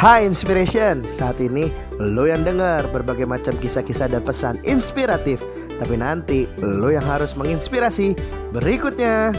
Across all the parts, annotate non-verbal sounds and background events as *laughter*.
Hai Inspiration, saat ini lo yang dengar berbagai macam kisah-kisah dan pesan inspiratif Tapi nanti lo yang harus menginspirasi berikutnya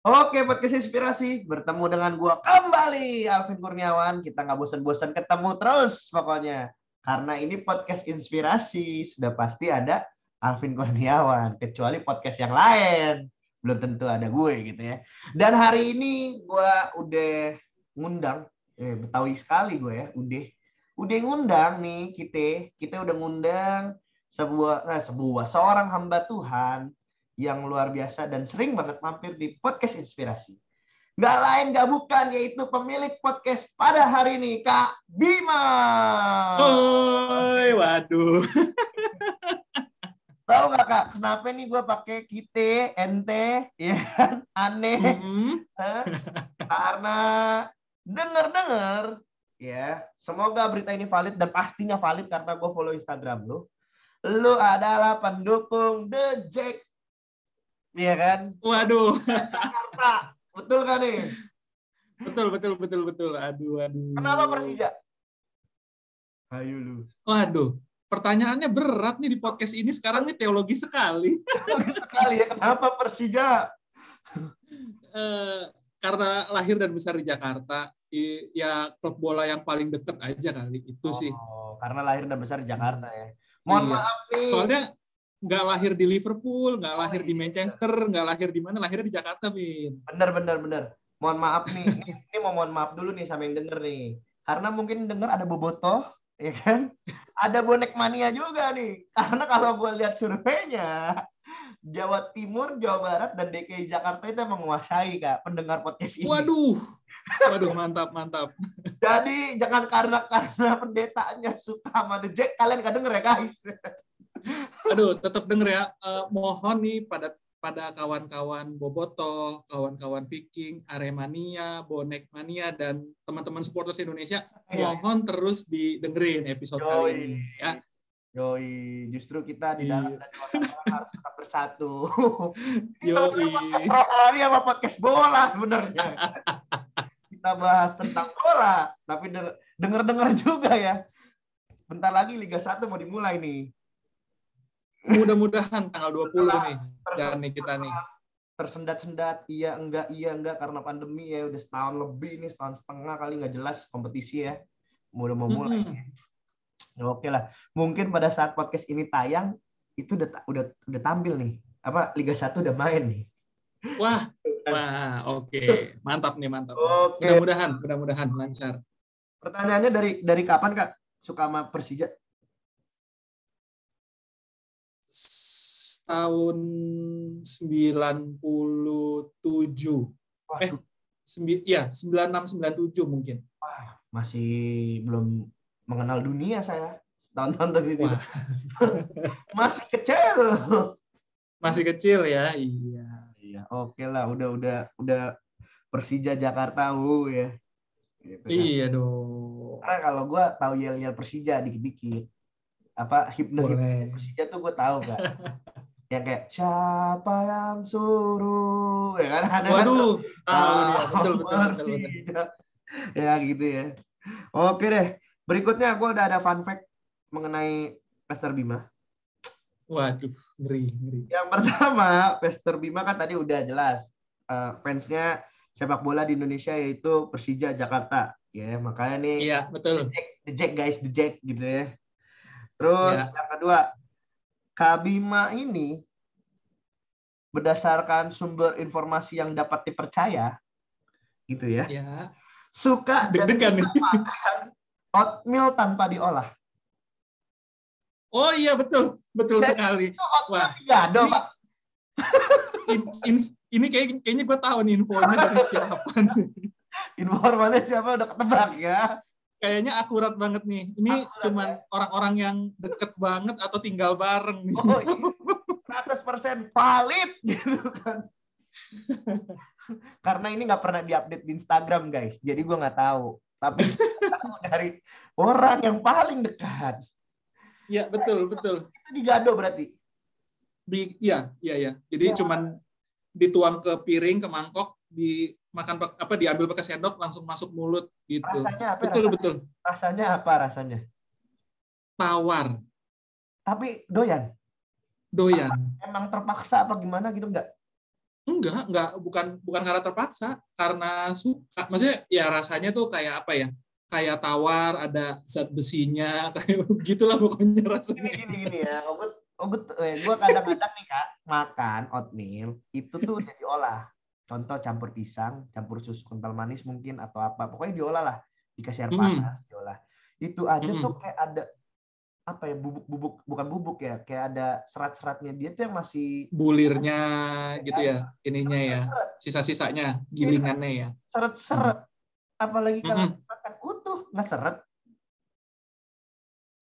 Oke, podcast inspirasi bertemu dengan gua kembali Alvin Kurniawan. Kita nggak bosan-bosan ketemu terus pokoknya. Karena ini podcast inspirasi, sudah pasti ada Alvin Kurniawan. Kecuali podcast yang lain, belum tentu ada gue gitu ya. Dan hari ini gua udah ngundang, eh, betawi sekali gue ya, udah udah ngundang nih kita, kita udah ngundang sebuah eh, sebuah seorang hamba Tuhan yang luar biasa dan sering banget mampir di podcast inspirasi. Nggak lain nggak bukan yaitu pemilik podcast pada hari ini Kak Bima. Oi, waduh. *laughs* Tahu nggak Kak kenapa nih gue pakai kita, ente, ya kan? aneh. Mm-hmm. *laughs* Karena denger-denger ya semoga berita ini valid dan pastinya valid karena gue follow Instagram lu. Lu adalah pendukung The Jack Iya kan? Waduh. Jakarta. Betul kan nih? Betul, betul, betul, betul. Aduh, aduh. Kenapa Persija? Ayo lu. Waduh. Pertanyaannya berat nih di podcast ini sekarang nih teologi sekali. *laughs* Sekali ya. Kenapa Persija? Eh, karena lahir dan besar di Jakarta, ya klub bola yang paling deket aja kali itu sih. Oh, karena lahir dan besar di Jakarta ya. Mohon Iya. maaf nih. Soalnya nggak lahir di Liverpool, nggak lahir di iya. Manchester, nggak lahir di mana, lahirnya di Jakarta, Bin. Bener bener bener. Mohon maaf nih. *laughs* Ini, ini mau mohon maaf dulu nih sama yang denger nih. Karena mungkin denger ada bobotoh, ya kan? Ada bonek mania juga nih. *laughs* Karena kalau gue lihat surveinya, Jawa Timur, Jawa Barat, dan DKI Jakarta itu menguasai kak pendengar podcast ini. Waduh. Waduh, mantap, mantap. *laughs* Jadi jangan karena karena pendetanya suka sama The Jack kalian gak denger ya guys. *laughs* Aduh, tetap denger ya. Eh, mohon nih pada pada kawan-kawan Boboto, kawan-kawan Viking, Aremania, Bonek Mania, dan teman-teman supporters Indonesia, Iya. mohon terus didengerin episode kali ini. Yoi. Ya, Yoi, justru kita di dalam Iya. dan di luar *laughs* harus tetap bersatu. Yoi. Rohani sama podcast bola sebenarnya. *laughs* kita bahas tentang bola, tapi de- denger-denger juga ya. Bentar lagi Liga 1 mau dimulai nih. Mudah-mudahan tanggal 20 nih, dan nih kita nih. tersendat-sendat iya enggak iya enggak karena pandemi ya udah setahun lebih nih setahun setengah kali nggak jelas kompetisi ya. Udah mau mulai Mm-mm. Ya, oke lah. Mungkin pada saat podcast ini tayang itu udah udah udah tampil nih. Apa Liga 1 udah main nih. Wah, *laughs* wah, oke, mantap nih, mantap. oke. Mudah-mudahan, mudah-mudahan lancar. pertanyaannya dari dari kapan kak? Suka sama Persija Tahun 97. Wah, Eh. Sembi ya, 9697 mungkin. masih belum mengenal dunia saya tahun-tahun itu Wah. *laughs* masih kecil Masih kecil ya, iya. iya oke lah udah udah udah Persija Jakarta uh ya Gitu kan. Iya dong. Karena kalau gue tahu yel-yel Persija dikit-dikit. Apa hipno hipno. Persija tuh gue tahu kan. *laughs* yang kayak siapa yang suruh ya kan ada kan. Waduh, tahu dia. Ah, Betul, betul, betul, betul. Persija. ya gitu ya. Oke deh. Berikutnya gue udah ada fun fact mengenai Pester Bima. Waduh, ngeri, ngeri. Yang pertama, Pester Bima kan tadi udah jelas. Eh, fansnya sepak bola di Indonesia yaitu Persija Jakarta. Ya, makanya nih Iya, betul. The Jack, the Jack guys, the Jack gitu ya. Terus Ya. yang kedua, Kabima ini berdasarkan sumber informasi yang dapat dipercaya, gitu ya, Ya. suka dan Deg-degan nih. bisa makan oatmeal tanpa diolah. Oh iya, betul. Betul Jadi, sekali. Itu oatmeal Wah, digado, ini- Pak. In- in- ini kayak kayaknya gue tahu nih infonya dari siapa nih. Informasinya siapa udah ketebak ya. Kayaknya akurat banget nih. Ini Akurat, cuman orang-orang yang deket banget atau tinggal bareng nih. Oh, iya. 100% valid gitu kan. Karena ini nggak pernah diupdate di Instagram guys, jadi gue nggak tahu. Tapi tahu dari orang yang paling dekat. Iya, betul, betul. Itu digado berarti. Di, iya, iya, iya. Jadi Iya. cuman dituang ke piring ke mangkok dimakan apa diambil pakai sendok langsung masuk mulut gitu Rasanya apa? betul rasanya? betul Rasanya apa rasanya? tawar Tapi doyan. doyan Emang terpaksa apa gimana gitu enggak? enggak enggak bukan bukan karena terpaksa karena suka maksudnya ya rasanya tuh kayak apa ya kayak tawar ada zat besinya *laughs* kayak gitulah pokoknya Gini rasanya gini gini ya. Ogut Ogut eh, gua kadang-kadang nih Kak makan oatmeal itu tuh udah diolah. Contoh campur pisang, campur susu kental manis mungkin atau apa. Pokoknya diolah lah. Dikasih air Mm. panas, diolah. Itu aja Mm. tuh kayak ada apa ya bubuk-bubuk bukan bubuk ya kayak ada serat-seratnya dia tuh yang masih bulirnya gitu ya ininya ya sisa-sisanya gilingannya ya seret apalagi kalau Mm-mm. makan utuh nggak seret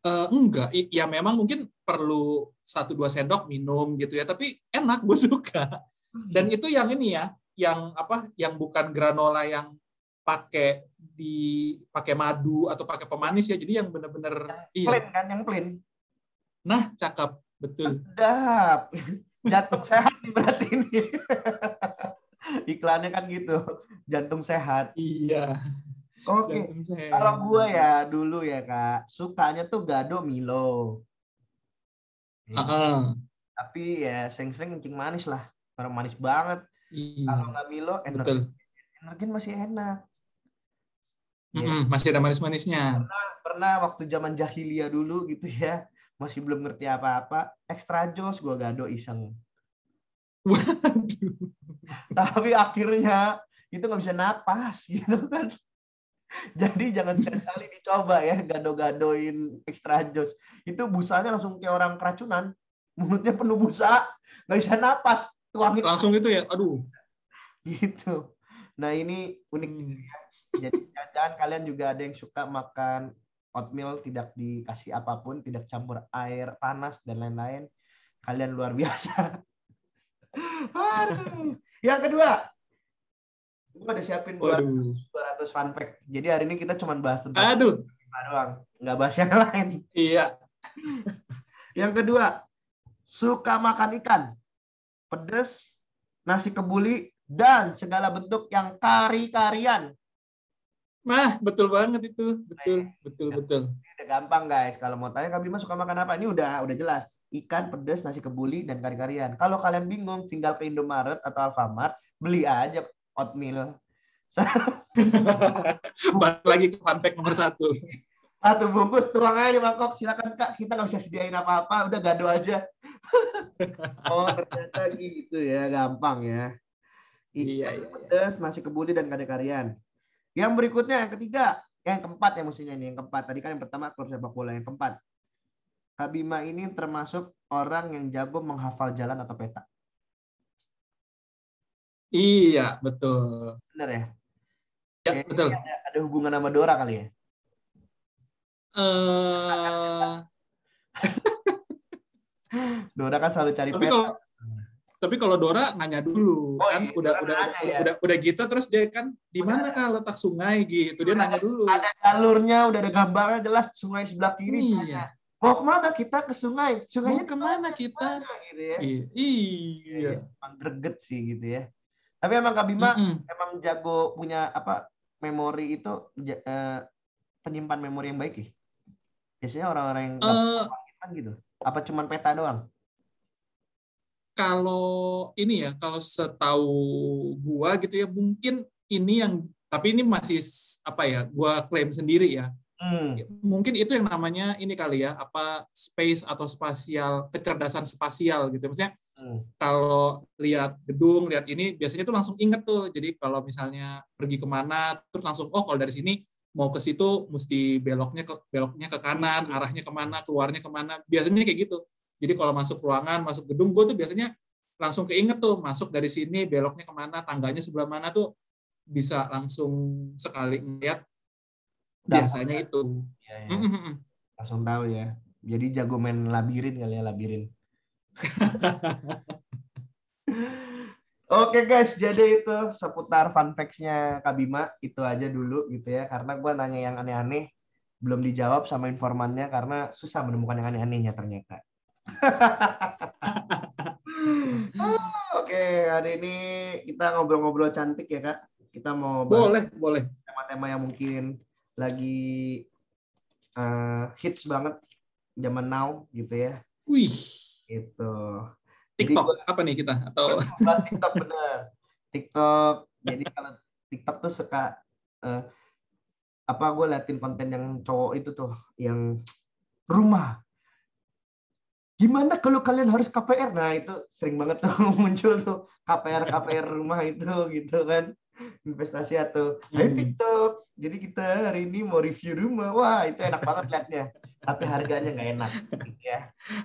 Eh, enggak ya memang mungkin perlu satu dua sendok minum gitu ya tapi enak *laughs* gue suka dan itu yang ini ya yang apa yang bukan granola yang pakai di pakai madu atau pakai pemanis ya jadi yang bener-bener iya. plain kan yang plain nah cakep betul. Sedap. Jantung sehat nih berarti ini. *laughs* Iklannya kan gitu jantung sehat. Iya. Oke sehat. kalau gue ya dulu ya kak sukanya tuh gado milo. Ya, Heeh. tapi ya sering-sering kencing manis lah orang manis banget iya. Kalau nggak milo energi betul. Energi masih enak. Ya. Mm-mm, masih ada manis-manisnya. Pernah waktu zaman jahiliyah dulu gitu ya. Masih belum ngerti apa-apa. Ekstra jos gue gado iseng. Waduh. tapi akhirnya itu nggak bisa napas gitu kan. Jadi jangan sekali-kali dicoba ya gado-gadoin ekstra jos. Itu busanya langsung kayak orang keracunan. Mulutnya penuh busa nggak bisa napas tuangin langsung itu ya? Aduh. Gitu. Nah ini unik Hmm. jadi jangan kalian juga ada yang suka makan oatmeal tidak dikasih apa pun tidak campur air panas dan lain-lain. Kalian luar biasa. *laughs* Aduh. yang kedua. Gue udah siapin 200, waduh. 200 fun fact. Jadi hari ini kita cuma bahas tentang aduh. doang. Nggak bahas yang *laughs* lain. Iya. Yang kedua. Suka makan ikan pedes nasi kebuli dan segala bentuk yang kari-karian Nah, betul banget itu. Betul, betul, betul. Ini udah gampang guys. Kalau mau tanya Kak Bima suka makan apa? Ini udah udah jelas. Ikan, pedas, nasi kebuli, dan kari-karian. Kalau kalian bingung, tinggal ke Indomaret atau Alfamart, beli aja oatmeal. *laughs* Balik lagi ke fun nomor satu. Satu bungkus, tuang aja di mangkok. Silakan Kak, kita nggak bisa sediain apa-apa. Udah gado aja. *laughs* oh, ternyata gitu ya. Gampang ya. Ikan, Iya, iya, iya. pedas, nasi kebuli, dan kari-karian. Yang berikutnya, yang ketiga. Yang keempat ya mestinya nih. Yang keempat. Tadi kan yang pertama klub sepak bola. Yang keempat. Kak Bima ini termasuk orang yang jago menghafal jalan atau peta. Iya, betul. Bener ya? Ya, Kayaknya betul. ini Ada, ada hubungan sama Dora kali ya? Eh, *laughs* Dora kan selalu cari tapi peta. kalau tapi kalau Dora nanya dulu Oh, kan iya, udah udah, nanya udah, ya. udah udah gitu terus dia kan di mana kah letak sungai gitu dia Udah nanya dulu Ada jalurnya, udah ada gambarnya jelas sungai sebelah kiri. iya Mau ke mana kita ke sungai? mau Sungainya ke mana kita ke mana gitu ya? iya iya Emang greget sih gitu ya. Tapi emang Kak Bima Mm-mm. emang jago punya apa memori itu eh, penyimpan memori yang baik ya? Biasanya orang-orang yang kan gitu. Apa cuman peta doang? kalau ini ya kalau setahu gua gitu ya mungkin ini yang tapi ini masih apa ya gua klaim sendiri ya Hmm. mungkin itu yang namanya ini kali ya apa space atau spasial kecerdasan spasial gitu maksudnya Hmm. kalau lihat gedung lihat ini biasanya tuh langsung inget tuh jadi kalau misalnya pergi ke mana terus langsung oh kalau dari sini mau ke situ mesti beloknya ke beloknya ke kanan arahnya ke mana keluarnya ke mana biasanya kayak gitu jadi kalau masuk ruangan masuk gedung gue tuh biasanya langsung keinget tuh masuk dari sini beloknya ke mana tangganya sebelah mana tuh bisa langsung sekali ngeliat biasanya itu Ya, ya. Langsung tahu ya. Jadi jago main labirin kali ya labirin. *laughs* Oke guys, jadi itu seputar fun facts-nya Kak Bima. Itu aja dulu gitu ya. Karena gue nanya yang aneh-aneh, belum dijawab sama informannya karena susah menemukan yang aneh-anehnya ternyata. *laughs* Oke, hari ini kita ngobrol-ngobrol cantik ya kak. Kita mau boleh boleh tema-tema yang mungkin lagi uh, hits banget zaman now gitu ya. Wih. Itu. TikTok gua, apa nih kita atau TikTok bener. TikTok. Jadi kalau TikTok tuh suka uh, apa gue liatin konten yang cowok itu tuh yang rumah gimana kalau kalian harus KPR nah itu sering banget tuh *laughs* muncul tuh KPR KPR rumah itu gitu kan investasi atau ayo hmm. TikTok. Jadi kita hari ini mau review rumah. Wah itu enak banget liatnya. Tapi harganya nggak enak ya.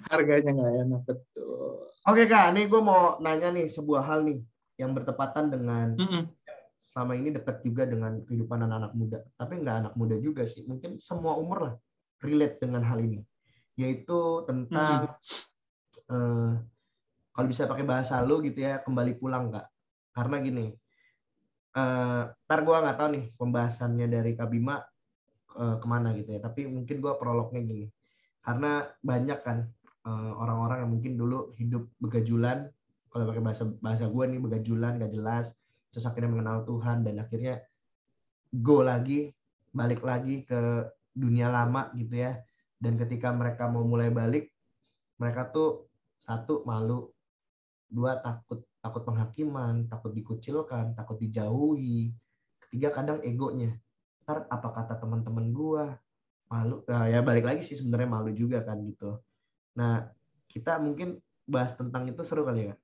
Harganya nggak enak betul. Oke kak. Ini gue mau nanya nih sebuah hal nih yang bertepatan dengan mm -mm. selama ini dekat juga dengan kehidupan anak-anak muda. Tapi nggak anak muda juga sih. Mungkin semua umur lah relate dengan hal ini. Yaitu tentang hmm. uh, kalau bisa pakai bahasa lu gitu ya kembali pulang nggak karena gini uh, ntar gue nggak tahu nih pembahasannya dari Kabima uh, ke mana gitu ya. Tapi mungkin gue prolognya gini. Karena banyak kan orang-orang uh, yang mungkin dulu hidup begajulan kalau pakai bahasa bahasa gue nih begajulan gak jelas terus akhirnya mengenal Tuhan dan akhirnya go lagi balik lagi ke dunia lama gitu ya. Dan ketika mereka mau mulai balik mereka tuh satu malu. Dua takut takut penghakiman takut dikucilkan takut dijauhi. Ketiga kadang egonya. Ntar apa kata teman-teman gua? Malu. Nah, ya balik lagi sih sebenarnya malu juga kan gitu. Nah kita mungkin bahas tentang itu seru kali ya?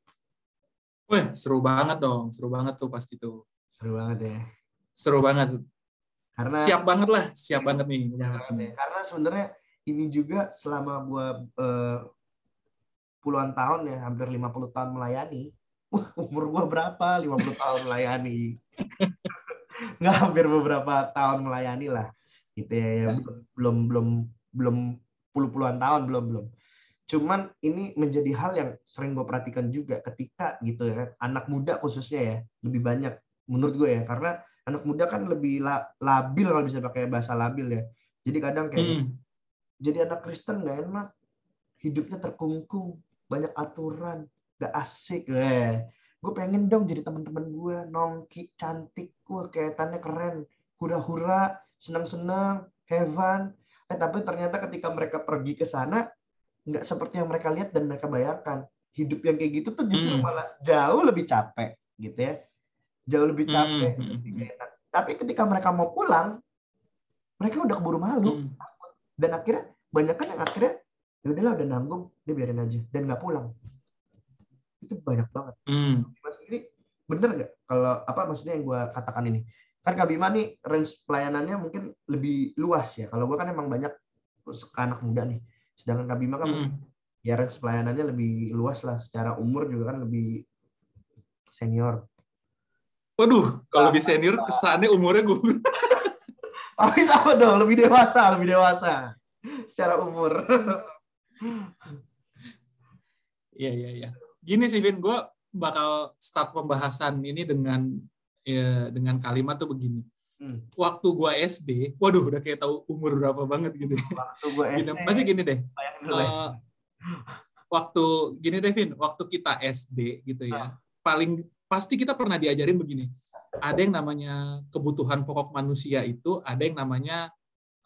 Wih, seru banget dong. Seru banget tuh pasti tuh. Seru banget ya. Seru banget. Karena siap banget lah. Siap banget nih. Ya, karena sebenarnya ini juga selama gue uh, puluhan tahun ya, hampir 50 tahun melayani. Wah, *laughs* umur gue berapa? 50 tahun melayani. *laughs* Nggak hampir beberapa tahun melayani lah. Gitu ya, ya. belum belum belum puluh-puluhan tahun belum belum. Cuman ini menjadi hal yang sering gue perhatikan juga ketika gitu ya, anak muda khususnya ya, lebih banyak menurut gue ya, karena anak muda kan lebih labil kalau bisa pakai bahasa labil ya. Jadi kadang kayak hmm jadi anak Kristen nggak enak hidupnya terkungkung banyak aturan gak asik eh gue pengen dong jadi teman-teman gue nongki cantik gue kelihatannya keren. Hura-hura senang-senang heaven. Eh tapi ternyata ketika mereka pergi ke sana nggak seperti yang mereka lihat dan mereka bayangkan. Hidup yang kayak gitu tuh justru hmm. malah jauh lebih capek gitu ya. Jauh lebih capek hmm. hmm, hmm. tapi ketika mereka mau pulang mereka udah keburu malu. Hmm. Dan akhirnya banyak kan yang akhirnya ya udahlah udah nanggung. Dia biarin aja. Dan nggak pulang itu banyak banget. Hmm. mas sendiri bener nggak? Kalau apa maksudnya yang gue katakan ini? Kan Kak Bima nih range pelayanannya mungkin lebih luas ya. Kalau gue kan emang banyak anak muda nih. Sedangkan Kak Bima kan hmm. ya range pelayanannya lebih luas lah. Secara umur juga kan lebih senior. Waduh, kalau lebih senior kesannya umurnya gue *laughs* tapi sama dong, lebih dewasa, lebih dewasa. Secara umur. Iya, iya, iya. Gini sih, Vin, gue bakal start pembahasan ini dengan ya, dengan kalimat tuh begini. Hmm. Waktu gue SD, waduh udah kayak tahu umur berapa banget gitu. Waktu gue SD. Gini, masih gini deh. Uh, waktu gini deh, Vin, waktu kita SD gitu ya, ah. paling pasti kita pernah diajarin begini ada yang namanya kebutuhan pokok manusia itu ada yang namanya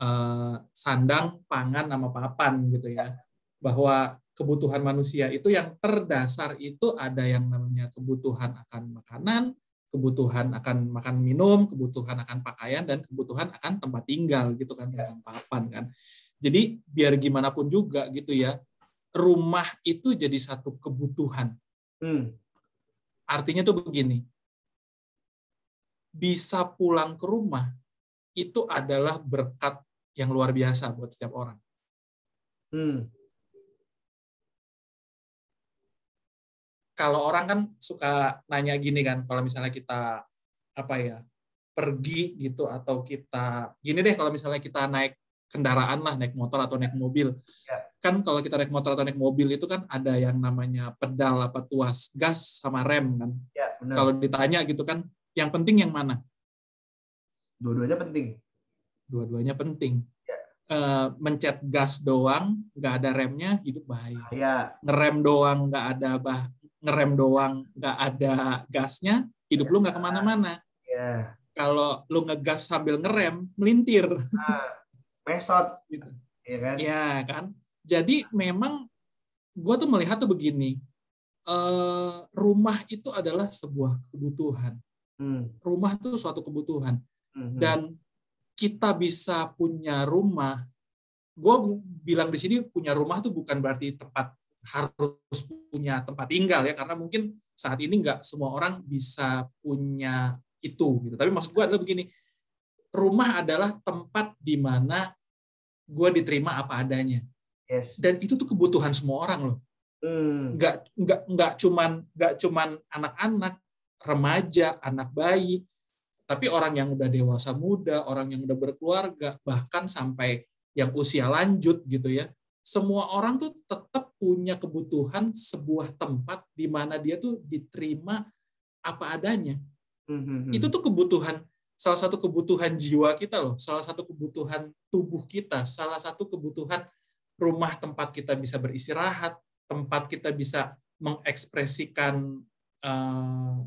uh, sandang, pangan, nama papan gitu ya. Bahwa kebutuhan manusia itu yang terdasar itu ada yang namanya kebutuhan akan makanan, kebutuhan akan makan minum, kebutuhan akan pakaian dan kebutuhan akan tempat tinggal gitu kan, tempat papan kan. Jadi biar gimana pun juga gitu ya, rumah itu jadi satu kebutuhan. Hmm. Artinya tuh begini, bisa pulang ke rumah itu adalah berkat yang luar biasa buat setiap orang. Hmm. Kalau orang kan suka nanya gini kan, kalau misalnya kita apa ya pergi gitu atau kita gini deh kalau misalnya kita naik kendaraan lah naik motor atau naik mobil ya. kan kalau kita naik motor atau naik mobil itu kan ada yang namanya pedal apa tuas gas sama rem kan ya, kalau ditanya gitu kan yang penting yang mana? Dua-duanya penting. Dua-duanya penting. Ya. Uh, mencet gas doang, nggak ada remnya, hidup bahaya. Ya. Ngerem doang, nggak ada bah ngerem doang nggak ada gasnya hidup lu nggak ke mana-mana. Ya. kalau lu ngegas sambil ngerem melintir. Nah, mesot, gitu. Ya kan? ya kan? Jadi memang gua tuh melihat tuh begini eh, rumah itu adalah sebuah kebutuhan. Hmm, rumah tuh suatu kebutuhan. Hmm, dan kita bisa punya rumah gue bilang di sini punya rumah tuh bukan berarti tempat harus punya tempat tinggal ya karena mungkin saat ini nggak semua orang bisa punya itu gitu. Tapi maksud gue adalah begini rumah adalah tempat di mana gue diterima apa adanya. Yes. dan itu tuh kebutuhan semua orang loh. Hmm, nggak nggak nggak cuman nggak cuman anak-anak remaja anak bayi tapi orang yang udah dewasa muda orang yang udah berkeluarga bahkan sampai yang usia lanjut gitu ya semua orang tuh tetap punya kebutuhan sebuah tempat di mana dia tuh diterima apa adanya hmm, hmm, hmm. itu tuh kebutuhan salah satu kebutuhan jiwa kita loh salah satu kebutuhan tubuh kita salah satu kebutuhan rumah tempat kita bisa beristirahat tempat kita bisa mengekspresikan eh,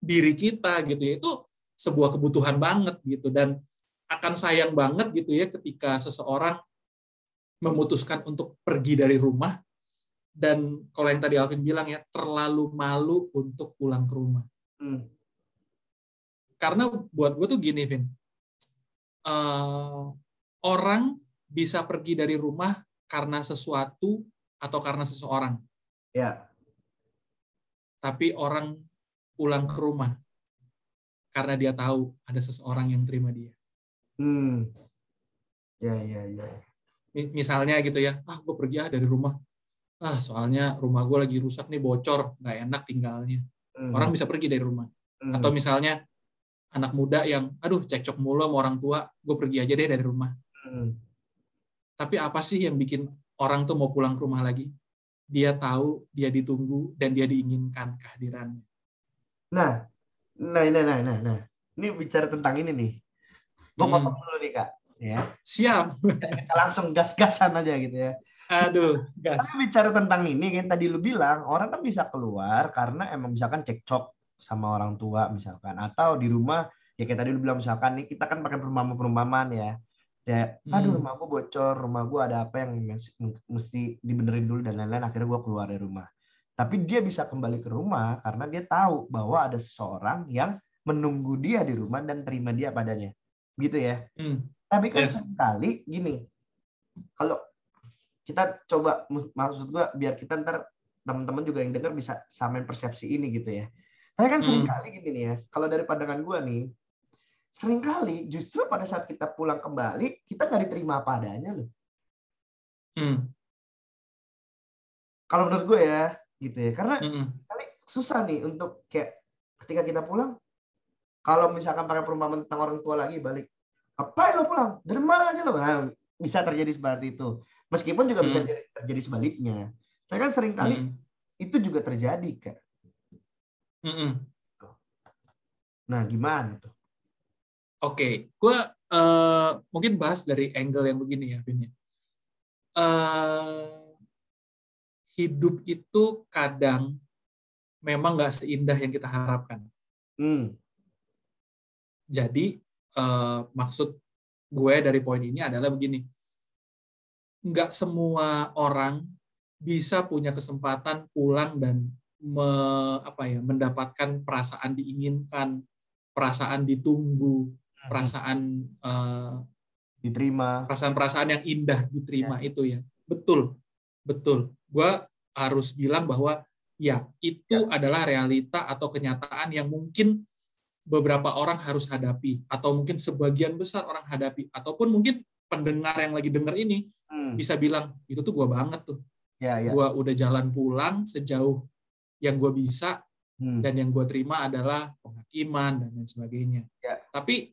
diri kita gitu ya itu sebuah kebutuhan banget gitu dan akan sayang banget gitu ya ketika seseorang memutuskan untuk pergi dari rumah dan kalau yang tadi Alvin bilang ya terlalu malu untuk pulang ke rumah Hmm, karena buat gue tuh gini Vin Eh, orang bisa pergi dari rumah karena sesuatu atau karena seseorang ya. tapi orang pulang ke rumah karena dia tahu ada seseorang yang terima dia Hmm. Ya, ya, ya. Mi- misalnya gitu ya ah gue pergi ah dari rumah ah soalnya rumah gue lagi rusak nih bocor nggak enak tinggalnya Hmm, orang bisa pergi dari rumah hmm, atau misalnya anak muda yang aduh cekcok mulu sama orang tua gue pergi aja deh dari rumah hmm. tapi apa sih yang bikin orang tuh mau pulang ke rumah lagi dia tahu dia ditunggu dan dia diinginkan kehadirannya Nah, nah, nah, nah, nah, nah. Ini bicara tentang ini nih. Gue Hmm. potong dulu nih kak. Ya, siap Kita langsung gas-gasan aja gitu ya. aduh gas Tapi bicara tentang ini, kan tadi lu bilang orang kan bisa keluar karena emang misalkan cekcok sama orang tua misalkan, atau di rumah ya kayak tadi lu bilang misalkan nih kita kan pakai perumpamaan-perumpamaan ya. Ya, aduh Hmm. rumah gua bocor, rumah gua ada apa yang mes- mesti dibenerin dulu dan lain-lain. Akhirnya gua keluar dari rumah. Tapi dia bisa kembali ke rumah karena dia tahu bahwa ada seseorang yang menunggu dia di rumah dan terima dia padanya. Gitu ya. Hmm. Tapi kan Yes. sekali gini, kalau kita coba maksud gua biar kita ntar teman-teman juga yang dengar bisa samain persepsi ini gitu ya. Tapi kan Hmm. sering kali gini nih ya, kalau dari pandangan gua nih, sering kali justru pada saat kita pulang kembali kita nggak diterima apa adanya loh. Hmm. Kalau menurut gue ya, gitu ya. Karena Hmm. kali susah nih untuk kayak ketika kita pulang, kalau misalkan pakai perumpamaan tentang orang tua lagi balik, ngapain lo pulang? Dari mana aja lo? Nah, bisa terjadi seperti itu. Meskipun juga bisa Hmm. jadi- terjadi sebaliknya. Saya kan sering kali Hmm. itu juga terjadi, Kak. Hmm. Nah, gimana tuh? Oke, gue eh, mungkin bahas dari angle yang begini ya, Vin. ya. Eh, hidup itu kadang memang nggak seindah yang kita harapkan. Hmm, Jadi eh, maksud gue dari poin ini adalah begini, nggak semua orang bisa punya kesempatan pulang dan me- apa ya mendapatkan perasaan diinginkan, perasaan ditunggu, perasaan eh, diterima. perasaan-perasaan yang indah diterima itu ya. Betul, betul. Gue harus bilang bahwa ya itu adalah realita atau kenyataan yang mungkin beberapa orang harus hadapi atau mungkin sebagian besar orang hadapi ataupun mungkin pendengar yang lagi denger ini Hmm, bisa bilang itu tuh gue banget tuh. ya, ya. Gue udah jalan pulang sejauh yang gue bisa Hmm, dan yang gue terima adalah penghakiman dan lain sebagainya. Ya. Tapi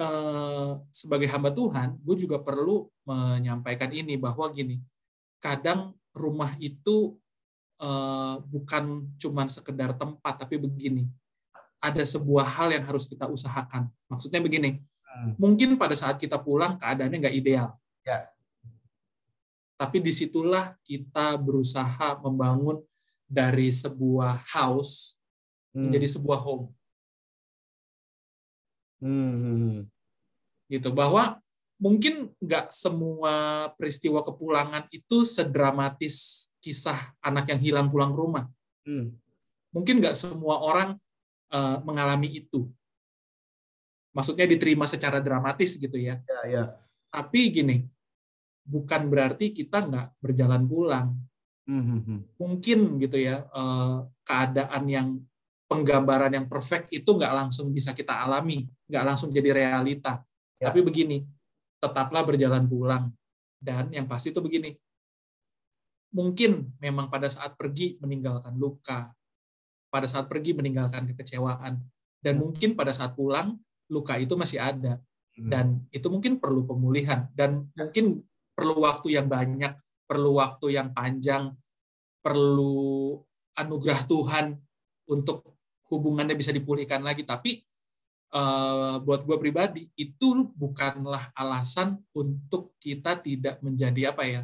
eh, sebagai hamba Tuhan, gue juga perlu menyampaikan ini bahwa gini, kadang rumah itu eh, bukan cuman sekedar tempat, tapi begini, ada sebuah hal yang harus kita usahakan. Maksudnya begini, hmm, mungkin pada saat kita pulang keadaannya nggak ideal. Ya. Tapi di situlah kita berusaha membangun dari sebuah house Hmm. menjadi sebuah home Hmm, hmm, hmm. gitu bahwa mungkin nggak semua peristiwa kepulangan itu sedramatis kisah anak yang hilang pulang rumah Hmm. mungkin nggak semua orang eh, mengalami itu maksudnya diterima secara dramatis gitu ya Ya, ya. tapi gini bukan berarti kita nggak berjalan pulang Hmm, hmm, hmm. mungkin gitu ya eh, keadaan yang penggambaran yang perfect itu nggak langsung bisa kita alami, nggak langsung jadi realita. Ya. Tapi begini, tetaplah berjalan pulang. Dan yang pasti itu begini, mungkin memang pada saat pergi meninggalkan luka, pada saat pergi meninggalkan kekecewaan, dan Ya. mungkin pada saat pulang luka itu masih ada, Hmm. dan itu mungkin perlu pemulihan, dan mungkin perlu waktu yang banyak, perlu waktu yang panjang, perlu anugerah Tuhan untuk hubungannya bisa dipulihkan lagi. Tapi eh, buat gue pribadi itu bukanlah alasan untuk kita tidak menjadi apa ya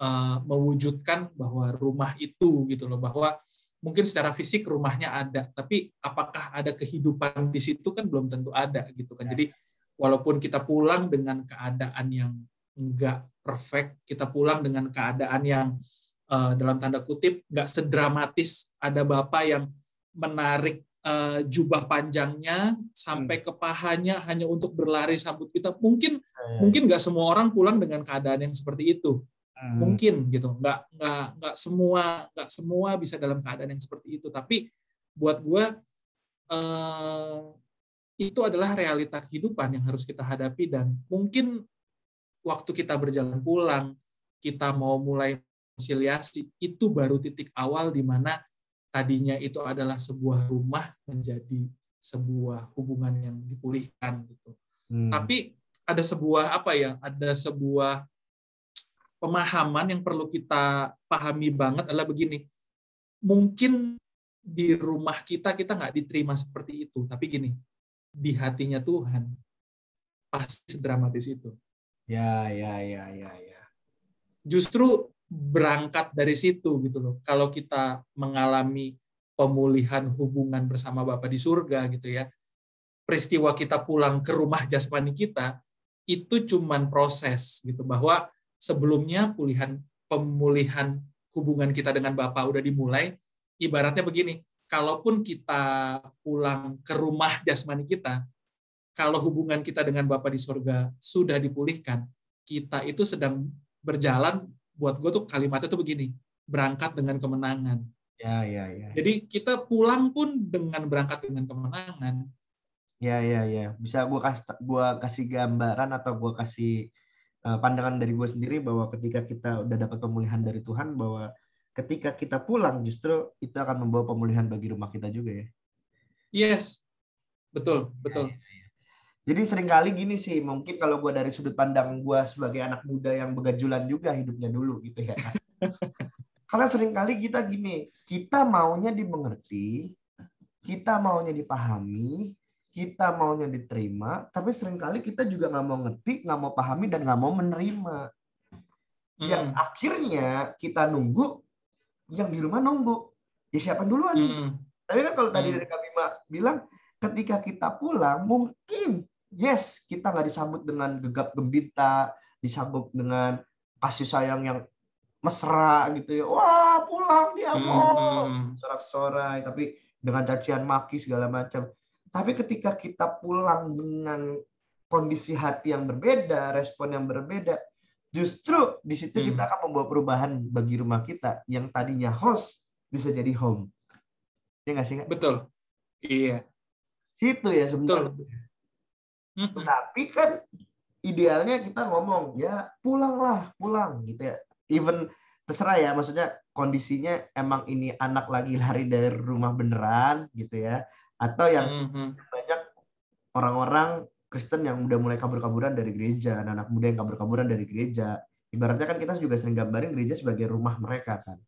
eh, mewujudkan bahwa rumah itu gitu loh bahwa mungkin secara fisik rumahnya ada tapi apakah ada kehidupan di situ kan belum tentu ada gitu kan. Ya. jadi walaupun kita pulang dengan keadaan yang enggak perfect kita pulang dengan keadaan yang eh, dalam tanda kutip nggak sedramatis. Ada bapak yang menarik eh, jubah panjangnya sampai ke pahanya hanya untuk berlari sambut kita. Mungkin Ya, mungkin nggak semua orang pulang dengan keadaan yang seperti itu Hmm. mungkin gitu nggak nggak nggak semua nggak semua bisa dalam keadaan yang seperti itu tapi buat gue eh, itu adalah realita kehidupan yang harus kita hadapi dan mungkin waktu kita berjalan pulang kita mau mulai konsiliasi itu baru titik awal di mana tadinya itu adalah sebuah rumah menjadi sebuah hubungan yang dipulihkan gitu Hmm. tapi ada sebuah apa ya ada sebuah pemahaman yang perlu kita pahami banget adalah begini. Mungkin di rumah kita kita nggak diterima seperti itu. Tapi gini di hatinya Tuhan pasti sedramatis itu. Ya, ya, ya, ya, ya. justru berangkat dari situ gitu loh. Kalau kita mengalami pemulihan hubungan bersama Bapa di surga gitu ya peristiwa kita pulang ke rumah jasmani kita itu cuman proses gitu bahwa sebelumnya pulihan pemulihan hubungan kita dengan Bapa udah dimulai ibaratnya begini kalaupun kita pulang ke rumah jasmani kita kalau hubungan kita dengan Bapa di surga sudah dipulihkan kita itu sedang berjalan buat gue tuh kalimatnya tuh begini berangkat dengan kemenangan Ya, ya, ya. jadi kita pulang pun dengan berangkat dengan kemenangan Ya, ya, ya. Bisa gua kasih gua kasih gambaran atau gua kasih pandangan dari gue sendiri bahwa ketika kita udah dapat pemulihan dari Tuhan bahwa ketika kita pulang justru itu akan membawa pemulihan bagi rumah kita juga ya. yes betul betul Jadi sering kali gini sih, mungkin kalau gue dari sudut pandang gue sebagai anak muda yang begajulan juga hidupnya dulu gitu ya. *laughs* Karena sering kali kita gini, kita maunya dimengerti, kita maunya dipahami, kita maunya diterima, tapi sering kali kita juga nggak mau ngerti, nggak mau pahami, dan nggak mau menerima. Yang Mm, akhirnya kita nunggu, yang di rumah nunggu. Ya siapa duluan nih? mm, Tapi kan kalau tadi Hmm. dari Kak Bima bilang, ketika kita pulang, mungkin yes kita nggak disambut dengan gegap gembita, disambut dengan kasih sayang yang mesra gitu ya. Wah pulang dia mau mm. sorak-sorai, tapi dengan cacian maki segala macam. Tapi ketika kita pulang dengan kondisi hati yang berbeda, respon yang berbeda, justru di situ Hmm. kita akan membawa perubahan bagi rumah kita yang tadinya host bisa jadi home. Ya nggak sih? Kak? betul iya Situ ya sebenarnya. Mm, mm. Tapi kan idealnya kita ngomong ya pulanglah, pulang gitu ya. Even terserah ya, maksudnya kondisinya emang ini anak lagi lari dari rumah beneran gitu ya, atau yang Mm, mm. banyak orang-orang Kristen yang udah mulai kabur-kaburan dari gereja, anak-anak muda yang kabur-kaburan dari gereja. Ibaratnya kan kita juga sering gambarin gereja sebagai rumah mereka kan,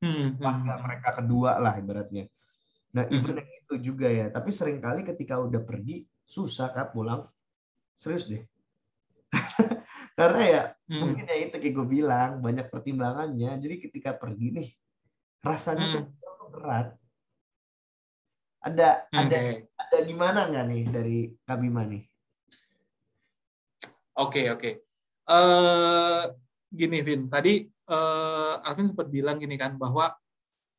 Mm, mm. keluarga mereka kedua lah ibaratnya. Nah, Mhm. even yang itu juga ya. Tapi sering kali ketika udah pergi susah kak pulang. Serius deh. *laughs* Karena ya Mm. mungkin ya itu kayak gue bilang banyak pertimbangannya. Jadi ketika pergi nih rasanya Hmm. tuh berat. Ada Hmm, ada ada gimana nggak nih dari Bima nih? oke, oke. Eh, gini, Vin. Tadi eh, Alvin sempat bilang gini kan bahwa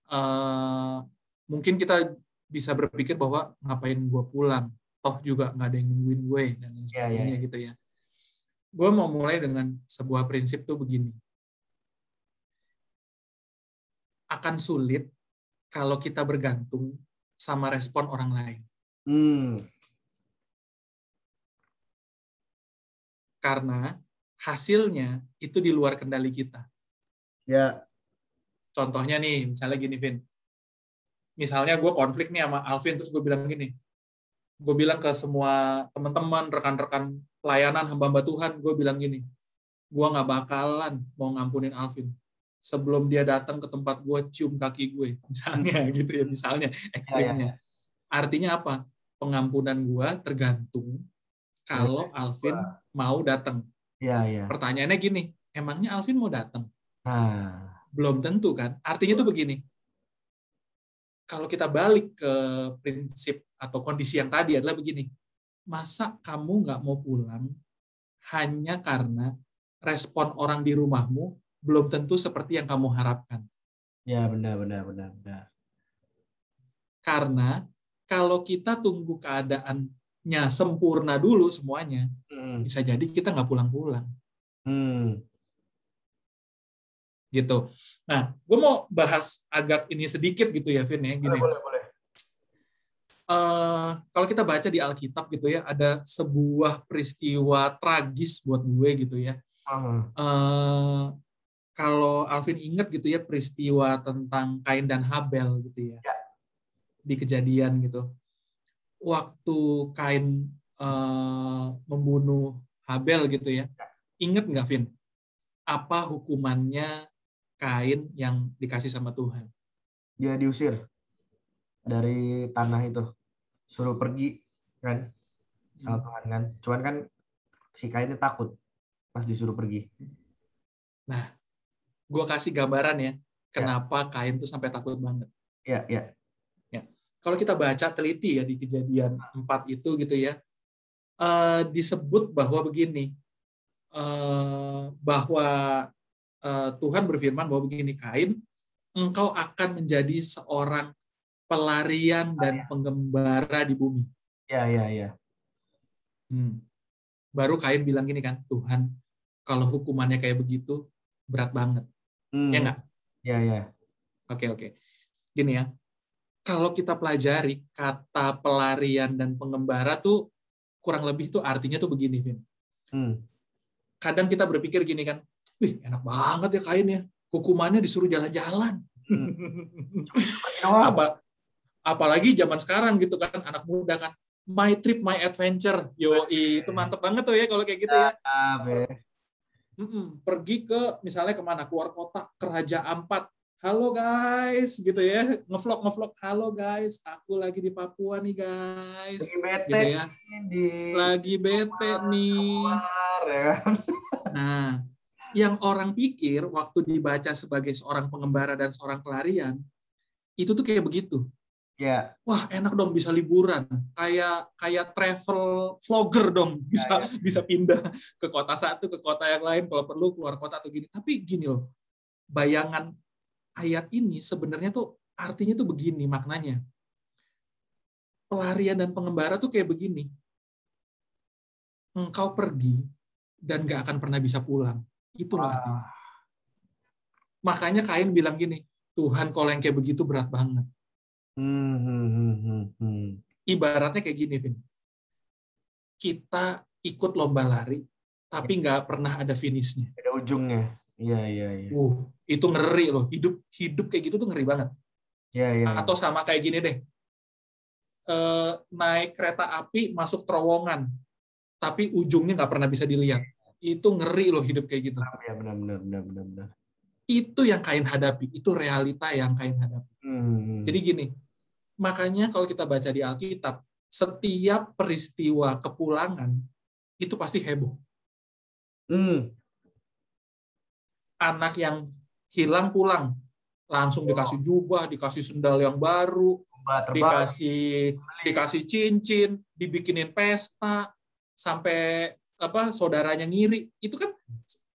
eh, mungkin kita bisa berpikir bahwa ngapain gue pulang, toh juga nggak ada yang nungguin gue dan lain Iya, iya, sebagainya gitu ya. Gue mau mulai dengan sebuah prinsip tuh begini. Akan sulit kalau kita bergantung sama respon orang lain. Hmm, Karena hasilnya itu di luar kendali kita. ya, Contohnya nih, misalnya gini, Vin. Misalnya gue konflik nih sama Alvin, terus gue bilang gini. Gue bilang ke semua teman-teman, rekan-rekan pelayanan hamba-hamba Tuhan, gue bilang gini. Gue nggak bakalan mau ngampunin Alvin. Sebelum dia datang ke tempat gue, cium kaki gue. *laughs* Misalnya gitu ya, misalnya ekstrimnya. Artinya apa? Pengampunan gue tergantung kalau Alvin mau datang. ya, ya. Pertanyaannya gini, emangnya Alvin mau datang? Nah, Belum tentu kan? Artinya tuh begini. Kalau kita balik ke prinsip atau kondisi yang tadi adalah begini. Masa kamu nggak mau pulang hanya karena respon orang di rumahmu belum tentu seperti yang kamu harapkan. ya benar, benar, benar, benar. Karena kalau kita tunggu keadaannya sempurna dulu semuanya, Hmm, bisa jadi kita nggak pulang-pulang. hmm, gitu. Nah, gue mau bahas agak ini sedikit gitu ya, Vin ya, gini. boleh, boleh. Eh, kalau kita baca di Alkitab gitu ya, ada sebuah peristiwa tragis buat gue gitu ya. Eh, kalau Alvin ingat gitu ya peristiwa tentang Kain dan Habel gitu ya, Ya. di kejadian gitu. Waktu Kain eh, membunuh Habel gitu ya, ingat nggak Vin? Apa hukumannya Kain yang dikasih sama Tuhan? dia diusir dari tanah itu, suruh pergi kan, sama Tuhan kan. Cuman kan si Kainnya takut pas disuruh pergi. Gue kasih gambaran ya, kenapa Kain tuh sampai takut banget. Ya, ya. kalau kita baca teliti ya di kejadian 4 itu gitu ya eh, disebut bahwa begini eh, bahwa eh, Tuhan berfirman bahwa begini Kain engkau akan menjadi seorang pelarian dan penggembara di bumi Ya, ya, ya. Hmm. baru Kain bilang gini kan Tuhan kalau hukumannya kayak begitu berat banget Hmm, ya nggak Ya, ya. Oke, oke. Gini ya. Kalau kita pelajari kata pelarian dan pengembara tuh kurang lebih tuh artinya tuh begini, Vin. Hmm. Kadang kita berpikir gini kan, wih enak banget ya kain ya. Hukumannya disuruh jalan-jalan. Doang. *laughs* Apa apalagi zaman sekarang gitu kan anak muda kan my trip my adventure yo itu mantep banget tuh ya kalau kayak gitu ya be. Mm-mm. pergi ke misalnya ke mana? Keluar kota ke Raja Ampat. Halo guys gitu ya. Ngevlog ngevlog. Halo guys aku lagi di Papua nih guys. Lagi bete gitu ya. di lagi bete nih. luar, ya kan. nah yang orang pikir waktu dibaca sebagai seorang pengembara dan seorang pelarian itu tuh kayak begitu Ya, wah enak dong bisa liburan. Kayak kayak travel vlogger dong. Bisa bisa pindah ke kota satu ke kota yang lain kalau perlu keluar kota atau gini. Tapi gini loh bayangan ayat ini sebenarnya tuh artinya tuh begini maknanya. Pelarian dan pengembara tuh kayak begini. Engkau pergi dan gak akan pernah bisa pulang. Itu loh artinya makanya Kain bilang gini Tuhan kalau yang kayak begitu berat banget Hmm, hmm, hmm, hmm, ibaratnya kayak gini, Vin. Kita ikut lomba lari, tapi nggak pernah ada finishnya. Ada ujungnya. Iya, iya, iya. Uh, itu ngeri loh. Hidup hidup kayak gitu tuh ngeri banget. Iya, iya. Atau sama kayak gini deh. Eh, naik kereta api masuk terowongan, tapi ujungnya nggak pernah bisa dilihat. Itu ngeri loh hidup kayak gitu. Ya, benar, benar, benar, benar, benar. Itu yang kain hadapi. Itu realita yang kain hadapi. Hmm. Jadi gini, makanya kalau kita baca di Alkitab, setiap peristiwa kepulangan itu pasti heboh. Hmm. Anak yang hilang pulang, langsung dikasih jubah, dikasih sendal yang baru, terbang. dikasih dikasih cincin, dibikinin pesta sampai apa saudaranya ngiri. Itu kan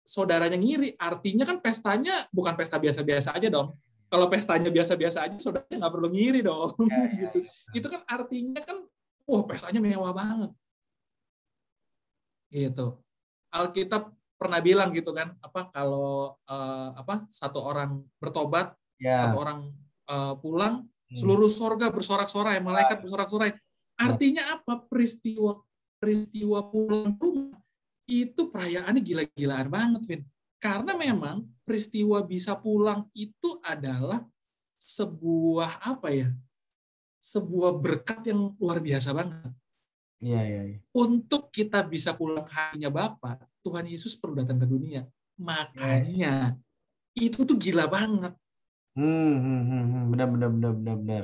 saudaranya ngiri, artinya kan pestanya bukan pesta biasa-biasa aja dong. Kalau pestanya biasa-biasa aja, saudaranya nggak perlu ngiri dong. Ya, ya, gitu. Itu kan artinya kan, wah pestanya mewah banget. Gitu. Alkitab pernah bilang gitu kan, apa kalau eh, apa satu orang bertobat, Ya. satu orang eh, pulang, Hmm. seluruh sorga bersorak-sorai, malaikat bersorak-sorai. Artinya apa? Peristiwa peristiwa pulang rumah itu perayaannya gila-gilaan banget, Vin. Karena memang peristiwa bisa pulang itu adalah sebuah apa ya? Sebuah berkat yang luar biasa banget. Iya, iya, iya. Untuk kita bisa pulang ke hatinya Bapa, Tuhan Yesus perlu datang ke dunia. Makanya itu tuh gila banget. Hmm, hmm, hmm, hmm. benar, benar, benar, benar, benar.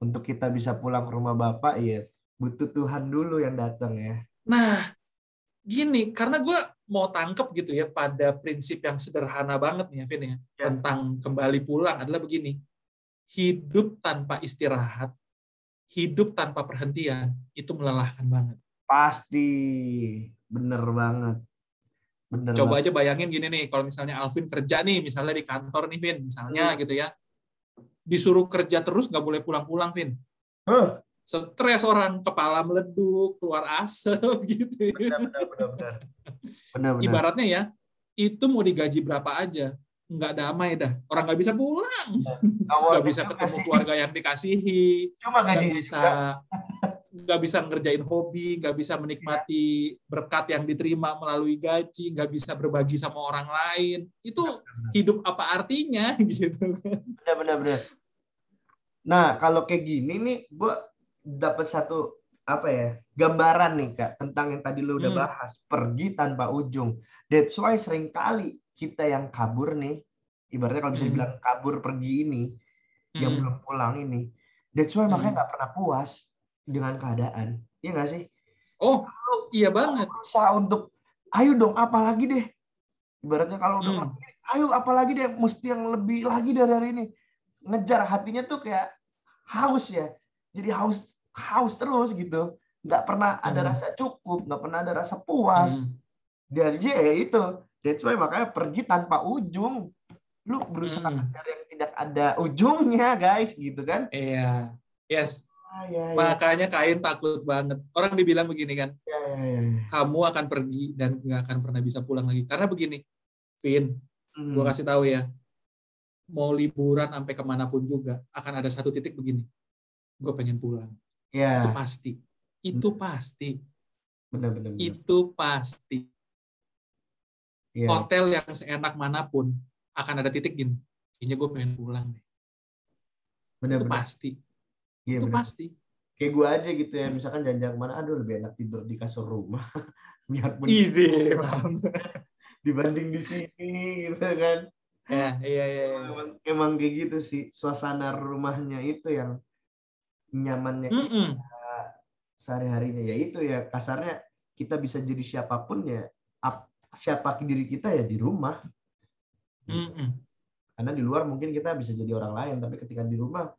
Untuk kita bisa pulang ke rumah Bapak, ya butuh Tuhan dulu yang datang ya. Nah, gini, karena gue mau tangkep gitu ya pada prinsip yang sederhana banget nih, Vin ya, Ya. tentang kembali pulang adalah begini. Hidup tanpa istirahat, hidup tanpa perhentian, itu melelahkan banget. Pasti, bener banget. Bener Coba banget. aja bayangin gini nih, kalau misalnya Alvin kerja nih, misalnya di kantor nih, Vin, misalnya Hmm. gitu ya. Disuruh kerja terus, nggak boleh pulang-pulang, Vin. Huh, Stres orang, kepala meleduk, keluar asap *laughs* gitu. ya. benar, benar, benar, benar. Benar, benar. Ibaratnya ya, itu mau digaji berapa aja, nggak damai dah. Orang nggak bisa pulang, nggak bisa ketemu sih, keluarga yang dikasihi, Cuma nggak gaji bisa nggak bisa ngerjain hobi, nggak bisa menikmati berkat yang diterima melalui gaji, nggak bisa berbagi sama orang lain. Itu hidup apa artinya *laughs* gitu kan? benar, benar, benar. Nah, kalau kayak gini nih, gue dapat satu apa ya gambaran nih kak tentang yang tadi lu udah Hmm. bahas pergi tanpa ujung. That's why sering kali kita yang kabur nih, ibaratnya kalau bisa Hmm. dibilang kabur pergi ini, yang Hmm. belum pulang ini. That's why Hmm. makanya nggak pernah puas dengan keadaan. Iya nggak sih? Oh, iya banget. Berusaha untuk, ayo dong, apalagi deh. Ibaratnya kalau udah Hmm. ayo apalagi deh, mesti yang lebih lagi dari hari ini. Ngejar hatinya tuh kayak haus ya. Jadi haus haus terus gitu. Nggak pernah ada Hmm. rasa cukup, nggak pernah ada rasa puas. Hmm. Dan ya itu. That's why makanya pergi tanpa ujung. Lu berusaha Hmm. ngejar yang tidak ada ujungnya, guys, gitu kan? Iya. Yes. Ah, ya, ya, Makanya Kain takut banget. Orang dibilang begini kan, ya, ya, ya. kamu akan pergi dan nggak akan pernah bisa pulang lagi. Karena begini, Vin, Hmm. gue kasih tahu ya, mau liburan sampai ke mana pun juga akan ada satu titik begini. Gue pengen pulang. Ya, Itu pasti. Itu pasti. benar-benar. Itu pasti. Ya. Hotel yang seenak mana pun akan ada titik gini. Kayaknya gue pengen pulang deh. Itu Benar-benar. pasti. Iya, Itu benar. pasti. Kayak gue aja gitu ya, misalkan jalan-jalan ke mana, aduh lebih enak tidur di kasur rumah. *laughs* Biarpun Ide. *laughs* dibanding di sini gitu kan. Ya, iya, iya. iya. Emang, emang kayak gitu sih, suasana rumahnya itu yang nyamannya kita Mm-mm. sehari-harinya. Ya itu ya, kasarnya kita bisa jadi siapa pun ya, ap- siapa diri kita ya di rumah. Mm-mm. Karena di luar mungkin kita bisa jadi orang lain, tapi ketika di rumah,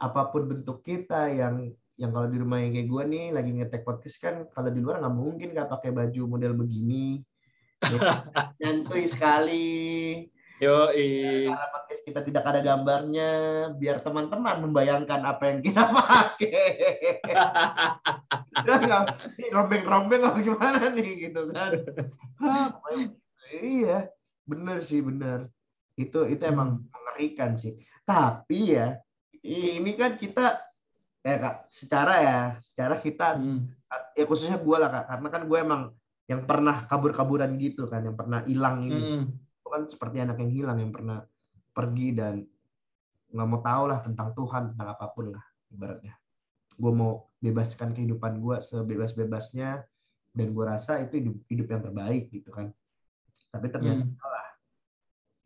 apa pun bentuk kita yang yang kalau di rumah yang kayak gue nih lagi ngetek podcast kan kalau di luar nggak mungkin nggak pakai baju model begini *laughs* ya, nyantui sekali Yo, karena podcast kita tidak ada gambarnya biar teman-teman membayangkan apa yang kita pakai. *laughs* Udah nggak rombeng-rombeng apa gimana nih? Gitu kan. Hah, pokoknya iya bener sih bener. Itu itu emang mengerikan sih. Tapi ya ini kan kita ya kak secara ya secara kita Hmm. ya khususnya gue lah kak. Karena kan gue emang yang pernah kabur-kaburan gitu kan yang pernah hilang ini. Mm-mm. Kan seperti anak yang hilang yang pernah pergi dan nggak mau tahu lah tentang Tuhan tentang apa pun lah ibaratnya gue mau bebaskan kehidupan gue sebebas-bebasnya dan gue rasa itu hidup hidup yang terbaik gitu kan tapi ternyata Mm. salah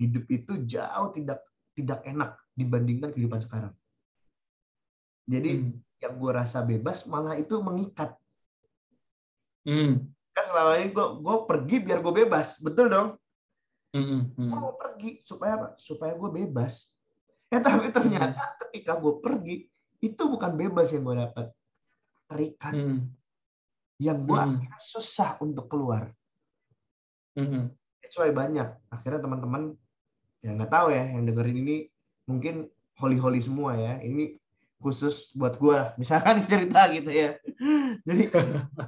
hidup itu jauh tidak tidak enak dibandingkan kehidupan sekarang jadi Mm. yang gue rasa bebas malah itu mengikat Mm. kan selama ini gue gue pergi biar gue bebas betul dong Mm-mm. gue Mm. mau pergi supaya apa supaya gue bebas Eh tapi ternyata ketika gue pergi itu bukan bebas yang gue dapat terikat Hmm. yang gue Hmm. akhirnya susah untuk keluar. Hmm. That's why banyak. Akhirnya teman-teman ya nggak tahu ya yang dengerin ini mungkin holy-holy semua ya. Ini khusus buat gue. Misalkan *laughs* cerita gitu ya. Jadi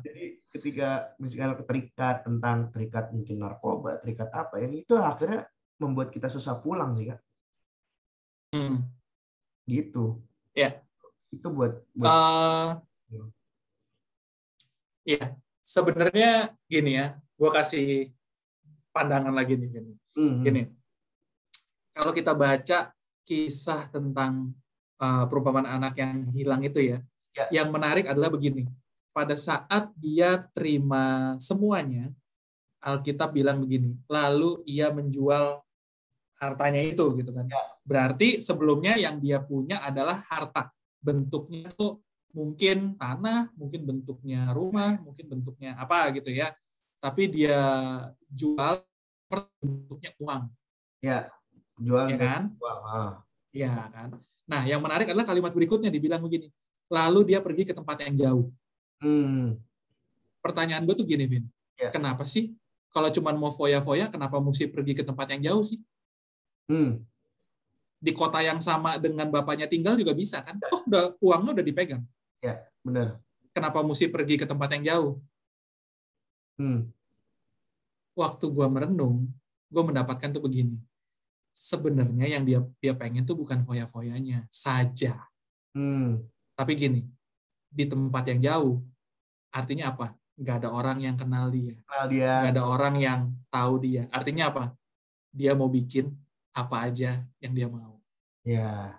jadi *laughs* ketika misalnya terikat tentang terikat mungkin narkoba, terikat apa ya, itu akhirnya membuat kita susah pulang sih kak. Hmm. Gitu. Ya. Itu buat, buat Eh, Iya, sebenarnya gini ya, gue kasih pandangan lagi nih. Gini. Mhm. gini, kalau kita baca kisah tentang uh, perumpamaan anak yang hilang itu ya, Ya. yang menarik adalah begini. Pada saat dia terima semuanya, Alkitab bilang begini, lalu ia menjual hartanya itu gitu kan. Ya. Berarti sebelumnya yang dia punya adalah harta. Bentuknya tuh mungkin tanah, mungkin bentuknya rumah, mungkin bentuknya apa gitu ya. Tapi dia jual bentuknya uang, ya jual ya kan? uang. Ah. Iya kan. Nah, yang menarik adalah kalimat berikutnya dibilang begini. Lalu dia pergi ke tempat yang jauh. Hmm. Pertanyaan gue tuh gini, Vin. Ya. Kenapa sih kalau cuma mau foya-foya, kenapa mesti pergi ke tempat yang jauh sih? Hmm. Di kota yang sama dengan bapaknya tinggal juga bisa kan? Oh, udah uangnya udah dipegang. Benar. Kenapa mesti pergi ke tempat yang jauh? Hmm. Waktu gue merenung, gue mendapatkan tuh begini. Sebenarnya yang dia dia pengen tuh bukan foya-foyanya saja. Hmm. Tapi gini, di tempat yang jauh, artinya apa? Nggak ada orang yang kenal dia. Kenal dia. Nggak ada orang yang tahu dia. Artinya apa? Dia mau bikin apa aja yang dia mau. Ya.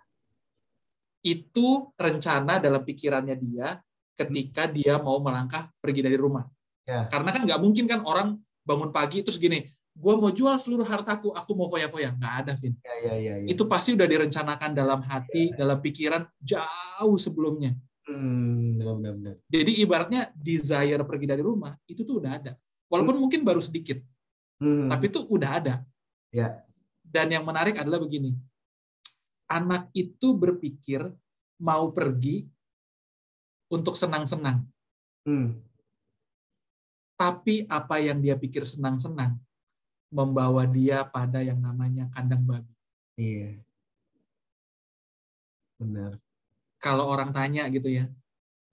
Itu rencana dalam pikirannya dia ketika dia mau melangkah pergi dari rumah. Ya. Karena kan nggak mungkin kan orang bangun pagi terus gini, gue mau jual seluruh hartaku, aku mau foya-foya. Nggak ada, Vin. Ya, ya, ya, ya. Itu pasti udah direncanakan dalam hati, dalam pikiran jauh sebelumnya. Hmm. Jadi ibaratnya desire pergi dari rumah itu tuh udah ada. Walaupun mungkin baru sedikit, Hmm. tapi itu udah ada. Ya. Dan yang menarik adalah begini. Anak itu berpikir mau pergi untuk senang-senang. Hmm. Tapi apa yang dia pikir senang-senang membawa dia pada yang namanya kandang babi. Iya. Benar. Kalau orang tanya gitu ya,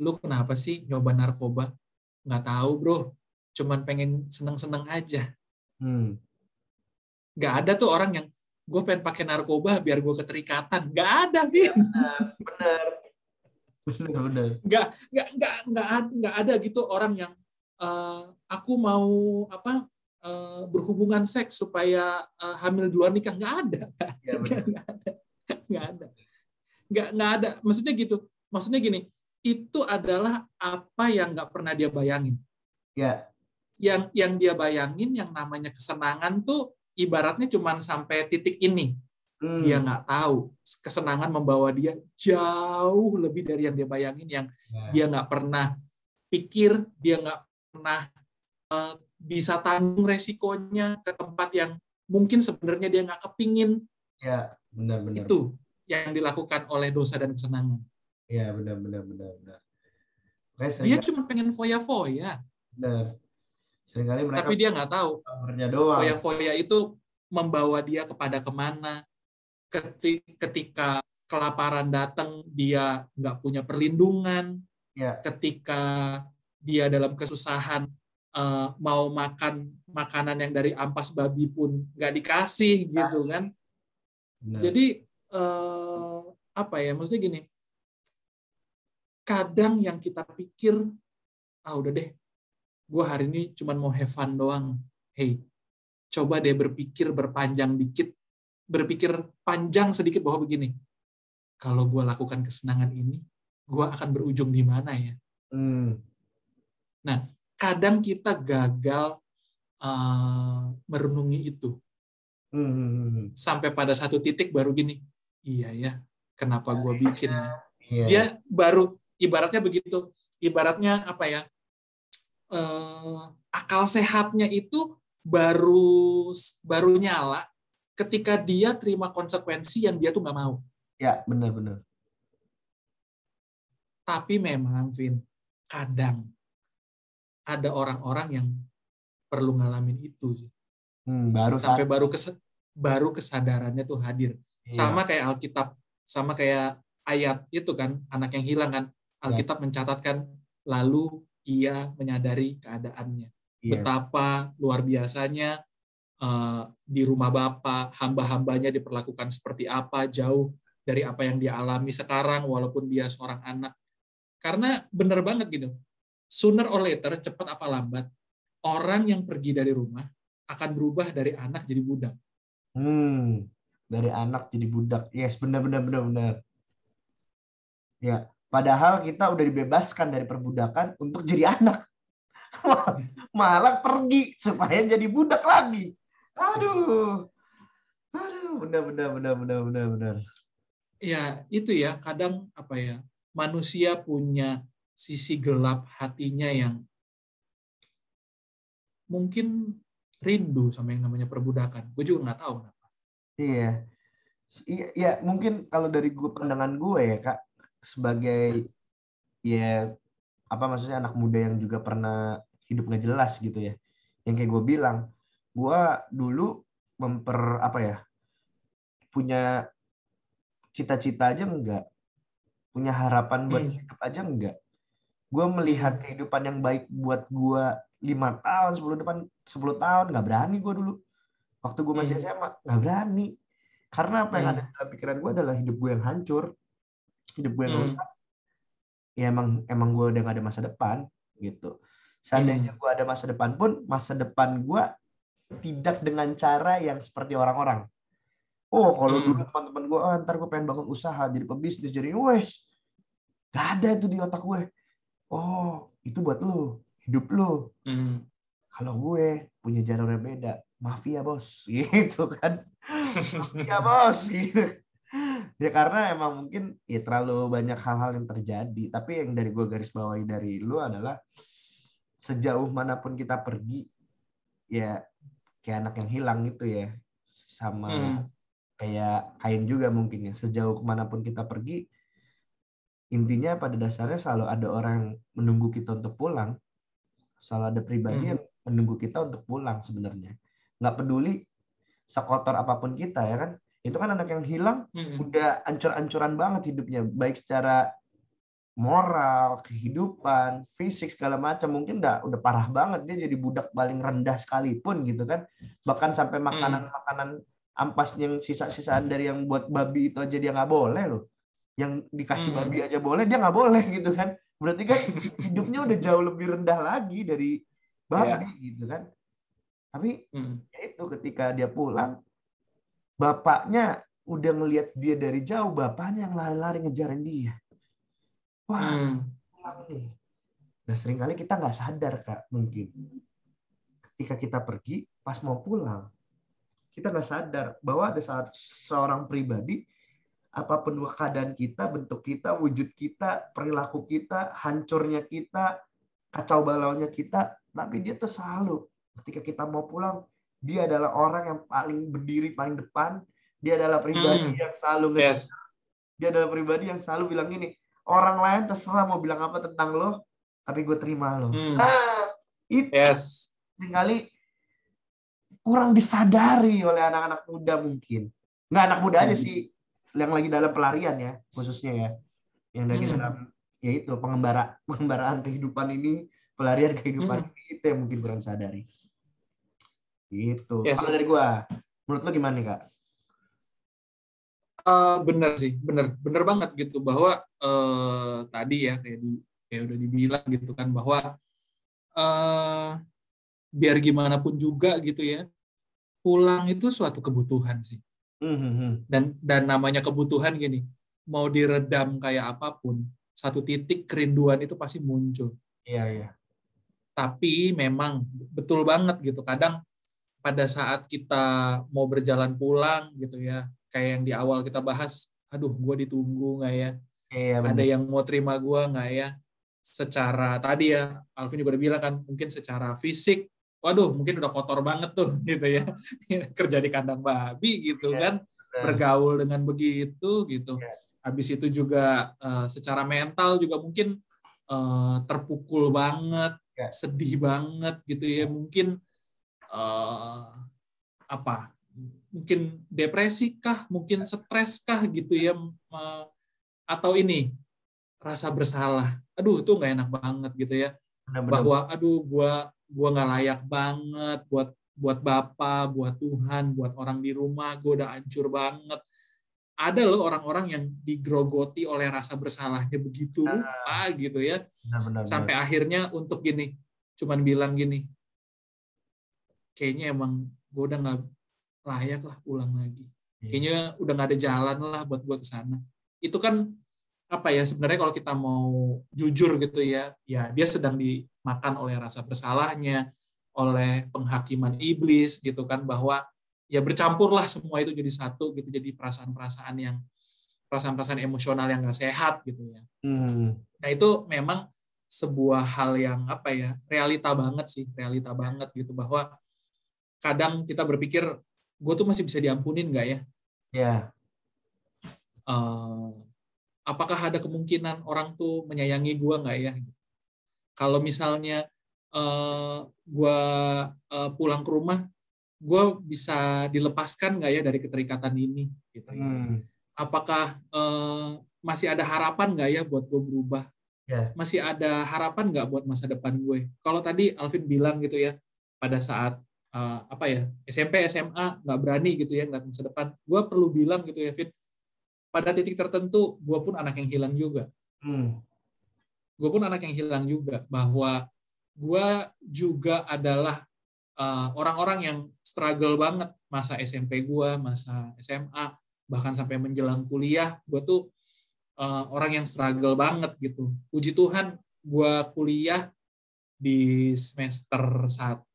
lu kenapa sih nyoba narkoba? Nggak tahu bro, cuman pengen senang-senang aja. Hmm. nggak ada tuh orang yang gue pengen pakai narkoba biar gue keterikatan nggak ada Vin Benar. Benar, benar. nggak nggak nggak nggak nggak ada gitu orang yang eh, aku mau apa eh, berhubungan seks supaya eh, hamil di luar nikah nggak ada Ya, nggak benar. *laughs* nggak ada nggak ada nggak nggak ada maksudnya gitu maksudnya gini itu adalah apa yang nggak pernah dia bayangin Ya. yang yang dia bayangin yang namanya kesenangan tuh ibaratnya cuman sampai titik ini Hmm. dia nggak tahu kesenangan membawa dia jauh lebih dari yang dia bayangin yang Ya. dia nggak pernah pikir dia nggak pernah eh, bisa tanggung resikonya ke tempat yang mungkin sebenarnya dia nggak kepingin Ya, benar, benar. itu yang dilakukan oleh dosa dan kesenangan Ya, benar, benar, benar, benar. Makanya dia cuma pengen foya-foya benar. Seringkali mereka tapi dia nggak tahu doang. foya-foya itu membawa dia kepada ke mana Keti- ketika kelaparan datang dia nggak punya perlindungan Ya. ketika dia dalam kesusahan eh, mau makan makanan yang dari ampas babi pun nggak dikasih gitu kan Benar. jadi eh, apa ya maksudnya gini kadang yang kita pikir ah udah deh gue hari ini cuma mau have fun doang hey coba deh berpikir berpanjang dikit berpikir panjang sedikit bahwa begini kalau gue lakukan kesenangan ini gue akan berujung di mana ya Hmm. kadang kita gagal eh, merenungi itu Hmm, hmm, hmm, hmm. sampai pada satu titik baru gini iya ya kenapa gue bikin ya Iya. dia baru ibaratnya begitu ibaratnya apa ya eh, akal sehatnya itu baru baru nyala ketika dia terima konsekuensi yang dia tuh nggak mau Ya, benar-benar. Tapi memang, Vin, kadang ada orang-orang yang perlu ngalamin itu sih. Hmm, baru Sampai saat- baru kes baru kesadarannya tuh hadir. Iya. Sama kayak Alkitab, sama kayak ayat itu kan, anak yang hilang kan. Alkitab mencatatkan lalu ia menyadari keadaannya. Iya. Betapa luar biasanya eh, di rumah Bapa, hamba-hambanya diperlakukan seperti apa, jauh dari apa yang dia alami sekarang walaupun dia seorang anak. Karena bener banget gitu. Sooner or later, cepat apa lambat, orang yang pergi dari rumah akan berubah dari anak jadi budak. Hmm, dari anak jadi budak. Yes, benar-benar benar-benar. Ya, padahal kita udah dibebaskan dari perbudakan untuk jadi anak. *laughs* Malah pergi supaya jadi budak lagi. Aduh. Aduh, benar-benar benar-benar benar-benar. ya itu ya kadang apa ya manusia punya sisi gelap hatinya yang mungkin rindu sama yang namanya perbudakan. Gue juga nggak tahu. Iya. Iya, ya, mungkin kalau dari gue pandangan gue ya, Kak, sebagai ya apa maksudnya anak muda yang juga pernah hidup nggak jelas gitu ya. Yang kayak gue bilang, gue dulu memper apa ya? punya cita-cita aja enggak. Punya harapan buat Hmm. hidup aja enggak. Gue melihat kehidupan yang baik buat gue lima tahun, 10 depan, 10 tahun nggak berani gue dulu. Waktu gue masih Hmm. SMA nggak berani. Karena apa yang Hmm. ada dalam pikiran gue adalah hidup gue yang hancur, hidup gue yang Hmm. rusak. Ya emang emang gue udah gak ada masa depan gitu. Seandainya Hmm. gue ada masa depan pun masa depan gue tidak dengan cara yang seperti orang-orang. Oh kalau Hmm. dulu teman-teman gue, ah, ntar gue pengen bangun usaha, jadi pebisnis, jadi wes. Gak ada itu di otak gue. Oh itu buat lu, hidup lu. Hmm. Kalau gue punya jalur yang beda, mafia bos, *laughs* gitu kan. Mafia bos, gitu. Ya karena emang mungkin ya terlalu banyak hal-hal yang terjadi. Tapi yang dari gue garis bawahi dari lu adalah sejauh mana pun kita pergi, ya kayak anak yang hilang gitu ya, sama Hmm. kayak kain juga mungkin ya. Sejauh ke mana pun kita pergi, intinya pada dasarnya selalu ada orang menunggu kita untuk pulang. Selalu ada pribadi Hmm. yang menunggu kita untuk pulang sebenarnya. Nggak peduli sekotor apa pun kita ya kan. Itu kan anak yang hilang Hmm. udah ancur-ancuran banget hidupnya. Baik secara moral, kehidupan, fisik segala macam mungkin udah udah parah banget dia jadi budak paling rendah sekalipun gitu kan. Bahkan sampai makanan-makanan ampas yang sisa-sisaan dari yang buat babi itu aja dia nggak boleh loh. Yang dikasih Hmm. babi aja boleh dia nggak boleh gitu kan. Berarti kan hidupnya udah jauh lebih rendah lagi dari babi gitu kan. Tapi Hmm. ya itu ketika dia pulang bapaknya udah ngelihat dia dari jauh bapaknya yang lari-lari ngejarin dia wah Hmm. pulang nih nah sering kali kita nggak sadar kak mungkin ketika kita pergi pas mau pulang kita nggak sadar bahwa ada saat seorang pribadi apa pun keadaan kita bentuk kita wujud kita perilaku kita hancurnya kita kacau balaunya kita tapi dia tuh selalu ketika kita mau pulang dia adalah orang yang paling berdiri paling depan dia adalah pribadi Hmm. yang selalu Yes. dia adalah pribadi yang selalu bilang gini orang lain terserah mau bilang apa tentang lo tapi gue terima lo Hmm. nah itu Yes. kali kurang disadari oleh anak-anak muda mungkin nggak anak muda aja Hmm. sih yang lagi dalam pelarian ya khususnya ya yang lagi Hmm. dalam ya itu pengembara *laughs* pengembaraan kehidupan ini pelarian kehidupan Hmm. itu yang mungkin kurang sadari gitu Yes. kalau dari gua menurut lo gimana nih kak Eh, bener sih, bener, bener banget gitu bahwa eh, tadi ya kayak di kayak udah dibilang gitu kan bahwa eh, biar gimana pun juga gitu ya pulang itu suatu kebutuhan sih Mhm. dan dan namanya kebutuhan gini mau diredam kayak apa pun satu titik kerinduan itu pasti muncul iya iya tapi memang betul banget gitu kadang pada saat kita mau berjalan pulang gitu ya kayak yang di awal kita bahas aduh gue ditunggu nggak ya? Iya ada benar yang mau terima gue nggak ya? Secara tadi ya Alvin juga udah bilang kan mungkin secara fisik waduh mungkin udah kotor banget tuh *laughs* gitu ya. *laughs* Kerja di kandang babi gitu Yes, kan bergaul dengan begitu gitu. Ya. Habis itu juga uh, secara mental juga mungkin uh, terpukul banget, Ya. sedih banget gitu ya. Mungkin uh, apa? Mungkin depresi kah, mungkin stres kah gitu ya uh, atau ini rasa bersalah. Aduh, itu nggak enak banget gitu ya. Benar-benar. Bahwa aduh gua gua nggak layak banget buat buat bapak, buat Tuhan, buat orang di rumah, gue udah hancur banget. Ada loh orang-orang yang digrogoti oleh rasa bersalahnya begitu rupa gitu ya, Benar-benar. sampai akhirnya untuk gini, cuman bilang gini, kayaknya emang gue udah nggak layak lah pulang lagi. Iya. Kayaknya udah nggak ada jalan lah buat gue ke sana. Itu kan apa ya sebenarnya kalau kita mau jujur gitu ya, ya dia sedang dimakan oleh rasa bersalahnya, oleh penghakiman iblis gitu kan bahwa ya bercampurlah semua itu jadi satu gitu jadi perasaan-perasaan yang perasaan-perasaan emosional yang nggak sehat gitu ya. Hmm. Nah itu memang sebuah hal yang apa ya realita banget sih realita banget gitu bahwa kadang kita berpikir gue tuh masih bisa diampunin nggak ya? Ya. Eh, apakah ada kemungkinan orang tuh menyayangi gue nggak ya? Kalau misalnya eh, gue eh, pulang ke rumah, gue bisa dilepaskan nggak ya dari keterikatan ini? Gitu. ya. Hmm. Apakah eh, masih ada harapan nggak ya buat gue berubah? Ya. Masih ada harapan nggak buat masa depan gue? Kalau tadi Alvin bilang gitu ya, pada saat eh, apa ya SMP SMA nggak berani gitu ya ngeliat masa depan, gue perlu bilang gitu ya, Vin, pada titik tertentu gue pun anak yang hilang juga. Hmm. gue pun anak yang hilang juga bahwa gue juga adalah uh, orang-orang yang struggle banget masa SMP gue, masa SMA, bahkan sampai menjelang kuliah, gue tuh uh, orang yang struggle banget gitu. Puji Tuhan, gue kuliah di semester 1,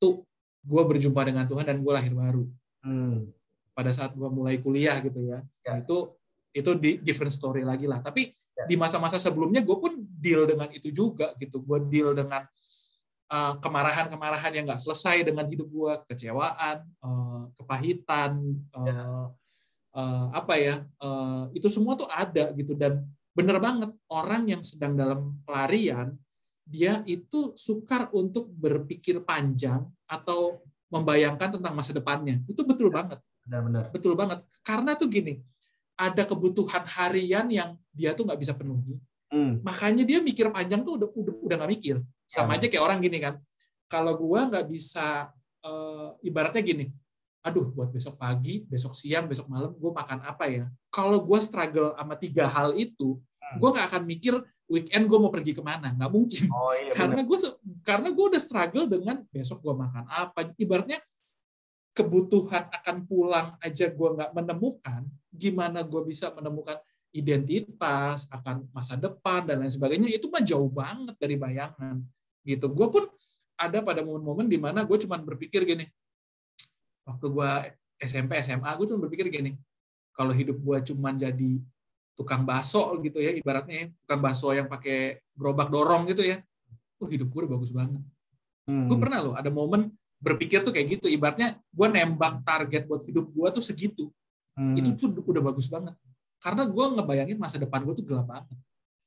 gue berjumpa dengan Tuhan dan gue lahir baru. Hmm. Pada saat gue mulai kuliah gitu ya, Ya. itu itu di different story lagi lah. Tapi Ya. di masa-masa sebelumnya gue pun deal dengan itu juga gitu. Gue deal dengan kemarahan-kemarahan yang nggak selesai dengan hidup gue, kekecewaan, uh, kepahitan, uh, uh, apa ya, uh, itu semua tuh ada gitu dan bener banget orang yang sedang dalam pelarian dia itu sukar untuk berpikir panjang atau membayangkan tentang masa depannya. Itu betul banget. Benar-benar. Betul banget. Karena tuh gini, ada kebutuhan harian yang dia tuh nggak bisa penuhi. Hmm. Makanya dia mikir panjang tuh udah udah, udah nggak mikir. Sama Ya. aja kayak orang gini kan. Kalau gua nggak bisa, eh, ibaratnya gini, aduh buat besok pagi, besok siang, besok malam, gue makan apa ya? Kalau gua struggle sama tiga hal itu, Hmm. gua nggak akan mikir weekend gue mau pergi ke mana. Nggak mungkin Oh iya karena gue karena gue udah struggle dengan besok gue makan apa ibaratnya kebutuhan akan pulang aja gue nggak menemukan gimana gue bisa menemukan identitas akan masa depan dan lain sebagainya itu mah jauh banget dari bayangan gitu gue pun ada pada momen-momen di mana gue cuma berpikir gini waktu gue SMP SMA gue cuma berpikir gini kalau hidup gue cuma jadi tukang bakso gitu ya ibaratnya ya, tukang bakso yang pakai gerobak dorong gitu ya oh hidup gue udah bagus banget Hmm. gue pernah loh ada momen berpikir tuh kayak gitu ibaratnya gue nembak target buat hidup gue tuh segitu Hmm. itu tuh udah bagus banget karena gue ngebayangin masa depan gue tuh gelap banget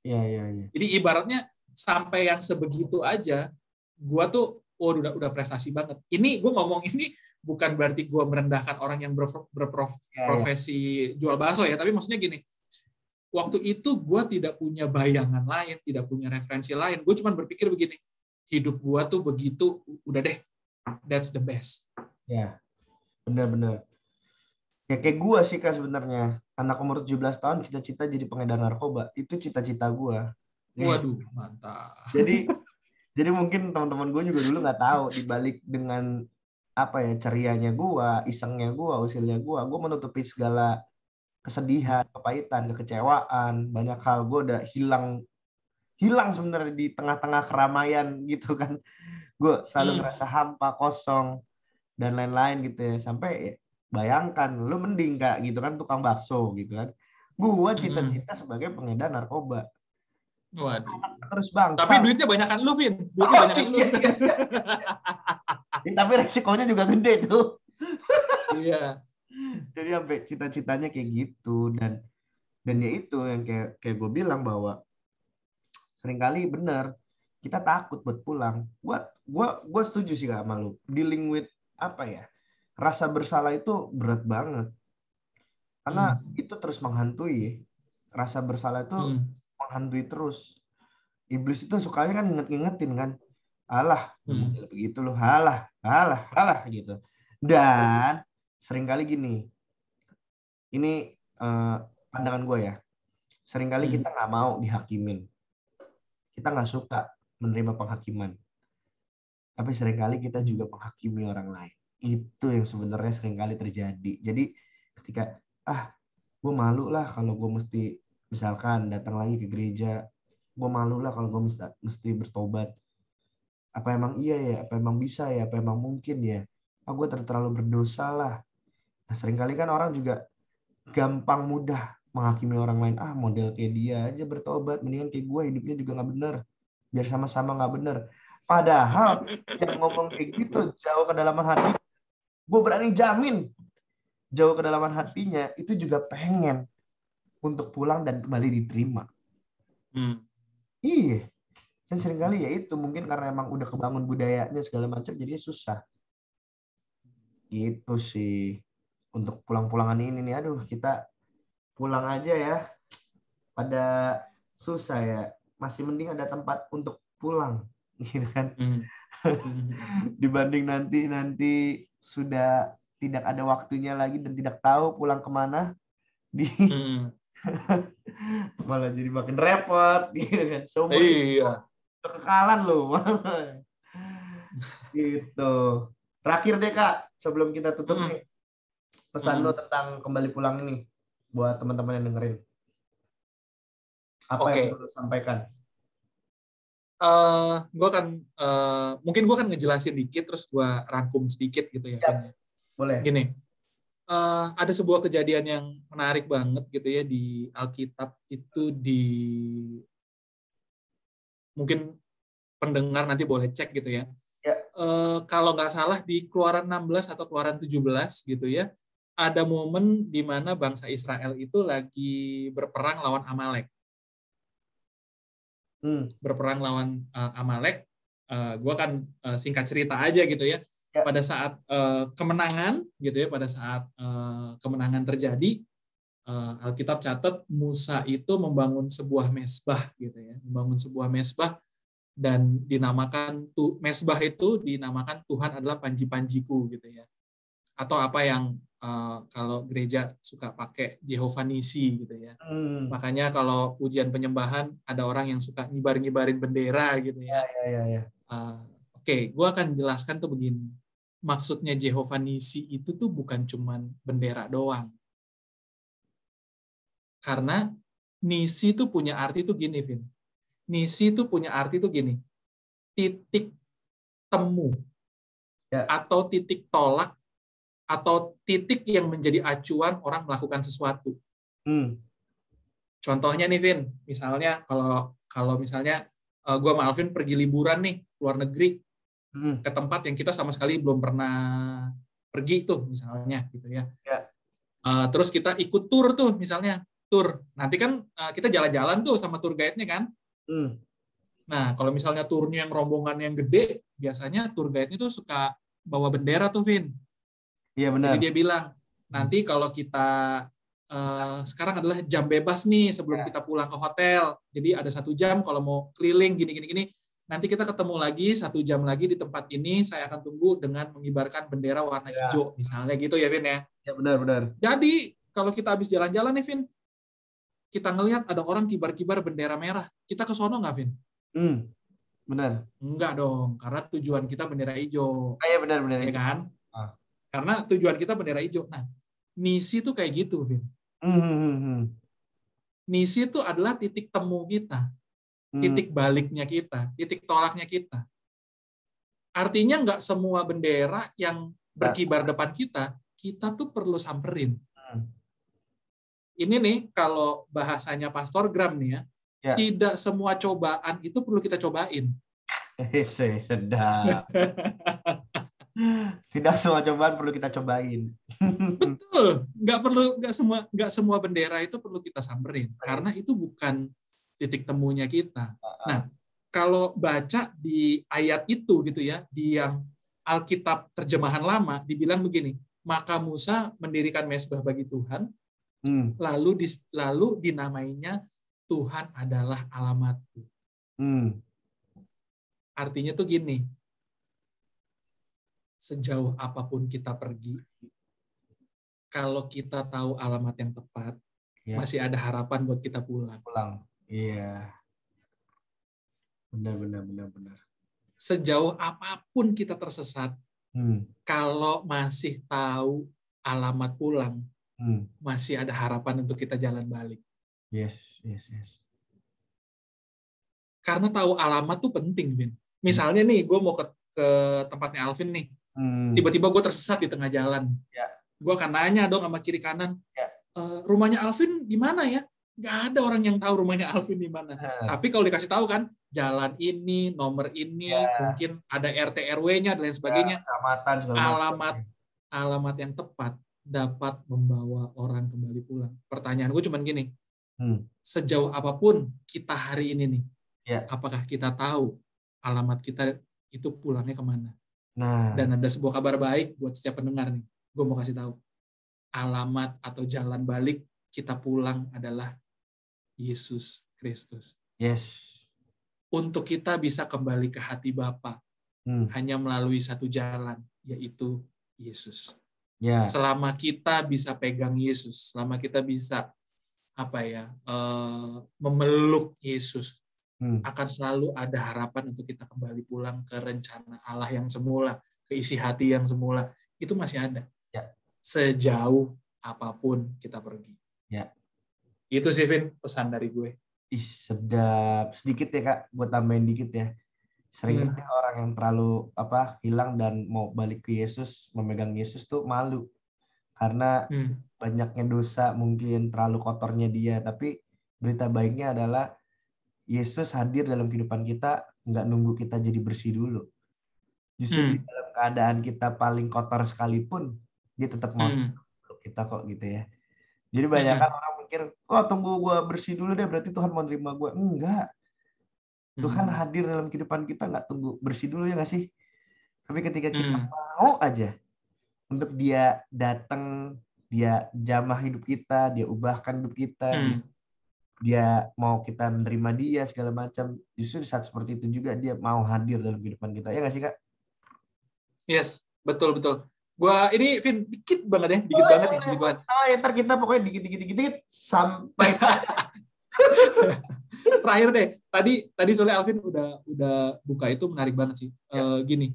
Iya iya iya. jadi ibaratnya sampai yang sebegitu aja gue tuh oh udah udah prestasi banget ini gue ngomong ini bukan berarti gue merendahkan orang yang berpro- Iya, iya. berprofesi jual bakso ya tapi maksudnya gini waktu itu gue tidak punya bayangan lain tidak punya referensi lain gue cuma berpikir begini hidup gue tuh begitu udah deh that's the best Ya, benar-benar. Ya kayak gua sih kak sebenarnya. Anak umur 17 tahun cita-cita jadi pengedar narkoba. Itu cita-cita gua. Ya. waduh mantap Jadi *laughs* jadi mungkin teman-teman gue juga dulu nggak tahu dibalik dengan apa ya cerianya gua, isengnya gua, usilnya gua, gua menutupi segala kesedihan, kepahitan, kekecewaan, banyak hal gua udah hilang hilang sebenarnya di tengah-tengah keramaian gitu kan. Gue selalu Hmm. ngerasa hampa, kosong dan lain-lain gitu ya. Sampai ya, bayangkan lu mending kak gitu kan tukang bakso gitu kan. Gua cita-cita sebagai pengedar narkoba. Waduh Terus bang. tapi duitnya banyak kan lu Vin duitnya banyak kan lu Iya, iya, iya. Ya, tapi resikonya juga gede tuh. iya jadi sampai cita-citanya kayak gitu dan dan ya itu yang kayak kayak gue bilang bahwa sering kali benar kita takut buat pulang gua gua gua setuju sih sama lu dealing with apa ya rasa bersalah itu berat banget karena hmm. itu terus menghantui rasa bersalah itu hmm. Menghantui terus. Iblis itu sukanya kan inget-ingetin kan. Alah hmm. begitu loh. Alah alah alah gitu. Dan sering kali gini ini uh, pandangan gue ya. Seringkali hmm. kita nggak mau dihakimin. Kita nggak suka menerima penghakiman. Tapi sering kali kita juga menghakimi orang lain. Itu yang sebenarnya sering kali terjadi. Jadi ketika ah gue malu lah kalau gue mesti misalkan datang lagi ke gereja gue malu lah kalau gue mesti, bertobat. Apa emang iya ya? Apa emang bisa ya? Apa emang mungkin ya? Ah gue terlalu berdosa lah. Nah sering kali kan orang juga gampang mudah menghakimi orang lain. Ah model kayak dia aja bertobat mendingan kayak gue hidupnya juga nggak bener. Biar sama-sama nggak bener. Padahal yang ngomong kayak gitu jauh kedalaman hati gue berani jamin jauh kedalaman hatinya itu juga pengen untuk pulang dan kembali diterima. Hmm. iya. Dan sering kali ya itu mungkin karena emang udah kebangun budayanya segala macam jadinya susah. Gitu sih. Untuk pulang-pulangan ini nih aduh kita pulang aja ya. Pada susah ya. Masih mending ada tempat untuk pulang *laughs* gitu kan. Mm. *laughs* dibanding nanti nanti sudah tidak ada waktunya lagi dan tidak tahu pulang ke mana. *laughs* Di mm. *laughs* malah jadi makin repot *laughs* gitu kan semua iya. kekekalan loh *laughs* gitu terakhir deh kak sebelum kita tutup mm. nih pesan mm. lo tentang kembali pulang ini buat teman-teman yang dengerin. Apa okay. yang perlu sampaikan? Uh, eh, gue akan uh, mungkin gue akan ngejelasin dikit terus gue rangkum sedikit gitu ya. ya boleh. Gini, uh, ada sebuah kejadian yang menarik banget gitu ya di Alkitab itu di mungkin pendengar nanti boleh cek gitu ya. ya. Uh, kalau nggak salah di Keluaran 16 atau Keluaran 17 gitu ya ada momen di mana bangsa Israel itu lagi berperang lawan Amalek. Hmm. Berperang lawan uh, Amalek. Uh, gue kan uh, singkat cerita aja gitu ya. Ya. Pada saat uh, kemenangan gitu ya, pada saat uh, kemenangan terjadi, uh, Alkitab catat Musa itu membangun sebuah mesbah gitu ya, membangun sebuah mesbah dan dinamakan tuh mesbah itu dinamakan Tuhan adalah panji-panjiku gitu ya atau apa yang uh, kalau gereja suka pakai Jehovah Nisi gitu ya. Hmm. Makanya kalau ujian penyembahan ada orang yang suka ngibar-ngibarin bendera gitu ya. ya, ya, ya. Uh, Oke, okay, gue akan jelaskan tuh begini. Maksudnya Jehovah Nisi itu tuh bukan cuman bendera doang. Karena Nisi itu punya arti tuh gini, Vin. Nisi itu punya arti tuh gini. Titik temu. Ya. Atau titik tolak atau titik yang menjadi acuan orang melakukan sesuatu. Hmm. Contohnya nih, Vin, misalnya kalau kalau misalnya uh, eh, gue sama Alvin pergi liburan nih luar negeri hmm. ke tempat yang kita sama sekali belum pernah pergi tuh misalnya gitu ya. ya. Uh, terus kita ikut tur tuh misalnya tur. Nanti kan uh, kita jalan-jalan tuh sama tour guide-nya kan. Hmm. Nah kalau misalnya turnya yang rombongan yang gede, biasanya tour guide-nya tuh suka bawa bendera tuh, Vin. Iya benar. Jadi dia bilang nanti kalau kita uh, sekarang adalah jam bebas nih sebelum ya. kita pulang ke hotel. Jadi ada satu jam kalau mau keliling gini gini gini. Nanti kita ketemu lagi satu jam lagi di tempat ini. Saya akan tunggu dengan mengibarkan bendera warna ya. hijau misalnya gitu ya Vin ya. Ya benar benar. Jadi kalau kita habis jalan-jalan nih Vin, kita ngelihat ada orang kibar-kibar bendera merah. Kita ke sono nggak Vin? Hmm, benar. Enggak dong, karena tujuan kita bendera hijau. Ah, iya benar benar. Ya kan? Ah. Karena tujuan kita bendera hijau. Nah, misi itu kayak gitu, Vin. Mm-hmm. Misi itu adalah titik temu kita. Titik baliknya kita, titik tolaknya kita. Artinya nggak semua bendera yang berkibar depan kita, kita tuh perlu samperin. Mm. Ini nih kalau bahasanya Pastor Gram nih ya, ya. tidak semua cobaan itu perlu kita cobain. *laughs* Sedap. Tidak semua cobaan perlu kita cobain. *laughs* Betul, nggak perlu nggak semua nggak semua bendera itu perlu kita samperin karena itu bukan titik temunya kita. Nah, kalau baca di ayat itu gitu ya, di yang Alkitab terjemahan lama dibilang begini, maka Musa mendirikan mesbah bagi Tuhan, Hmm. lalu dis, lalu dinamainya Tuhan adalah alamatku. Hmm. Artinya tuh gini, sejauh apa pun kita pergi, kalau kita tahu alamat yang tepat, Ya. masih ada harapan buat kita pulang. Pulang. Iya. Benar, benar, benar, benar. Sejauh apa pun kita tersesat, Hmm. kalau masih tahu alamat pulang, Hmm. masih ada harapan untuk kita jalan balik. Yes, yes, yes. Karena tahu alamat tuh penting, Vin. Misalnya nih, gue mau ke, ke tempatnya Alvin nih, Hmm. tiba-tiba gue tersesat di tengah jalan. Ya. Gue akan nanya dong sama kiri kanan, Ya. "Eh, rumahnya Alvin di mana ya? Gak ada orang yang tahu rumahnya Alvin di mana. Hah. Tapi kalau dikasih tahu kan, jalan ini, nomor ini, Ya. mungkin ada RT RW-nya dan lain sebagainya. Macam. Alamat alamat yang tepat dapat membawa orang kembali pulang. Pertanyaan gue cuma gini, Hmm. sejauh apa pun kita hari ini nih, Ya. apakah kita tahu alamat kita itu pulangnya ke mana? Nah, Dan ada sebuah kabar baik buat setiap pendengar nih. Gue mau kasih tahu. Alamat atau jalan balik kita pulang adalah Yesus Kristus. yes. Untuk kita bisa kembali ke hati Bapa Hmm. hanya melalui satu jalan, yaitu Yesus. Ya. Selama kita bisa pegang Yesus, selama kita bisa apa ya eh, memeluk Yesus, Hmm. akan selalu ada harapan untuk kita kembali pulang ke rencana Allah yang semula, ke isi hati yang semula. Itu masih ada. Ya. Sejauh apa pun kita pergi. Ya. Itu sih, Vin, pesan dari gue. Ih, sedap. Sedikit ya, Kak. Gue tambahin dikit ya. Sering Hmm. orang yang terlalu apa hilang dan mau balik ke Yesus, memegang Yesus tuh malu. Karena Hmm. banyaknya dosa, mungkin terlalu kotornya dia. Tapi berita baiknya adalah Yesus hadir dalam kehidupan kita, nggak nunggu kita jadi bersih dulu. Justru di Hmm. dalam keadaan kita paling kotor sekalipun, dia tetap mau Hmm. kita kok gitu ya. Jadi banyak kan orang mikir, oh tunggu gue bersih dulu deh, berarti Tuhan mau terima gue. Enggak, Tuhan Hmm. hadir dalam kehidupan kita nggak tunggu bersih dulu ya nggak sih? Tapi ketika kita Hmm. mau aja untuk dia datang, dia jamah hidup kita, dia ubahkan hidup kita, Hmm. dia mau kita menerima dia segala macam. Justru di saat seperti itu juga dia mau hadir dalam kehidupan kita. Ya nggak sih kak? Yes, betul betul. Gua ini Vin dikit banget ya, dikit Boleh, banget ya, boleh, dikit banget. Oh ya ntar kita pokoknya dikit dikit dikit, dikit sampai *laughs* *laughs* Terakhir deh, tadi tadi soalnya Alvin udah udah buka itu menarik banget sih. Eh, gini,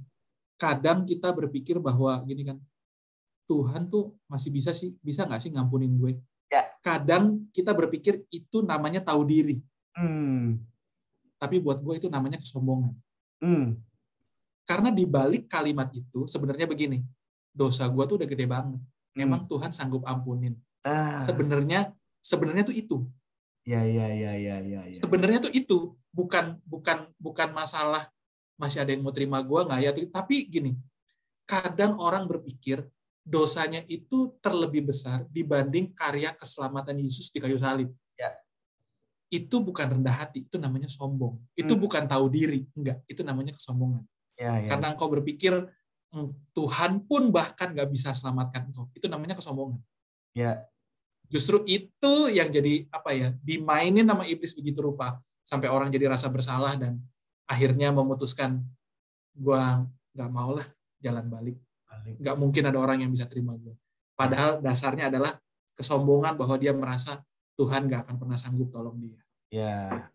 kadang kita berpikir bahwa gini kan, Tuhan tuh masih bisa sih, bisa nggak sih ngampunin gue? Ya. Kadang kita berpikir itu namanya tahu diri, hmm, tapi buat gue itu namanya kesombongan. hmm, Karena di balik kalimat itu sebenarnya begini, dosa gue tuh udah gede banget. hmm. Memang Tuhan sanggup ampunin. ah, Sebenarnya sebenarnya tuh itu. ya ya ya ya ya ya. sebenarnya tuh itu bukan bukan bukan masalah masih ada yang mau terima gua nggak ya tapi gini kadang orang berpikir dosanya itu terlebih besar dibanding karya keselamatan Yesus di kayu salib Ya. itu bukan rendah hati itu namanya sombong itu Hmm. bukan tahu diri enggak itu namanya kesombongan Ya, ya. karena engkau berpikir "Hmm, Tuhan pun bahkan nggak bisa selamatkan engkau itu namanya kesombongan Ya. justru itu yang jadi apa ya dimainin sama iblis begitu rupa sampai orang jadi rasa bersalah dan akhirnya memutuskan gua nggak mau lah jalan balik Balik. nggak mungkin ada orang yang bisa terima gue padahal dasarnya adalah kesombongan bahwa dia merasa Tuhan nggak akan pernah sanggup tolong dia Ya.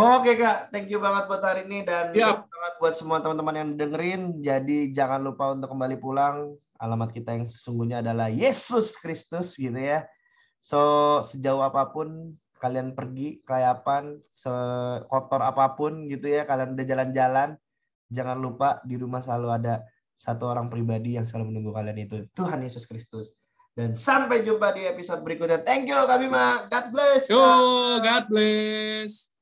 Oke kak, thank you banget buat hari ini dan you banget buat semua teman-teman yang dengerin. Jadi jangan lupa untuk kembali pulang. Alamat kita yang sesungguhnya adalah Yesus Kristus gitu ya. So sejauh apa pun kalian pergi, kayapan, sekotor apa pun gitu ya, kalian udah jalan-jalan, jangan lupa di rumah selalu ada satu orang pribadi yang selalu menunggu kalian itu Tuhan Yesus Kristus. Dan sampai jumpa di episode berikutnya. Thank you Kak Bima. God bless. yo God bless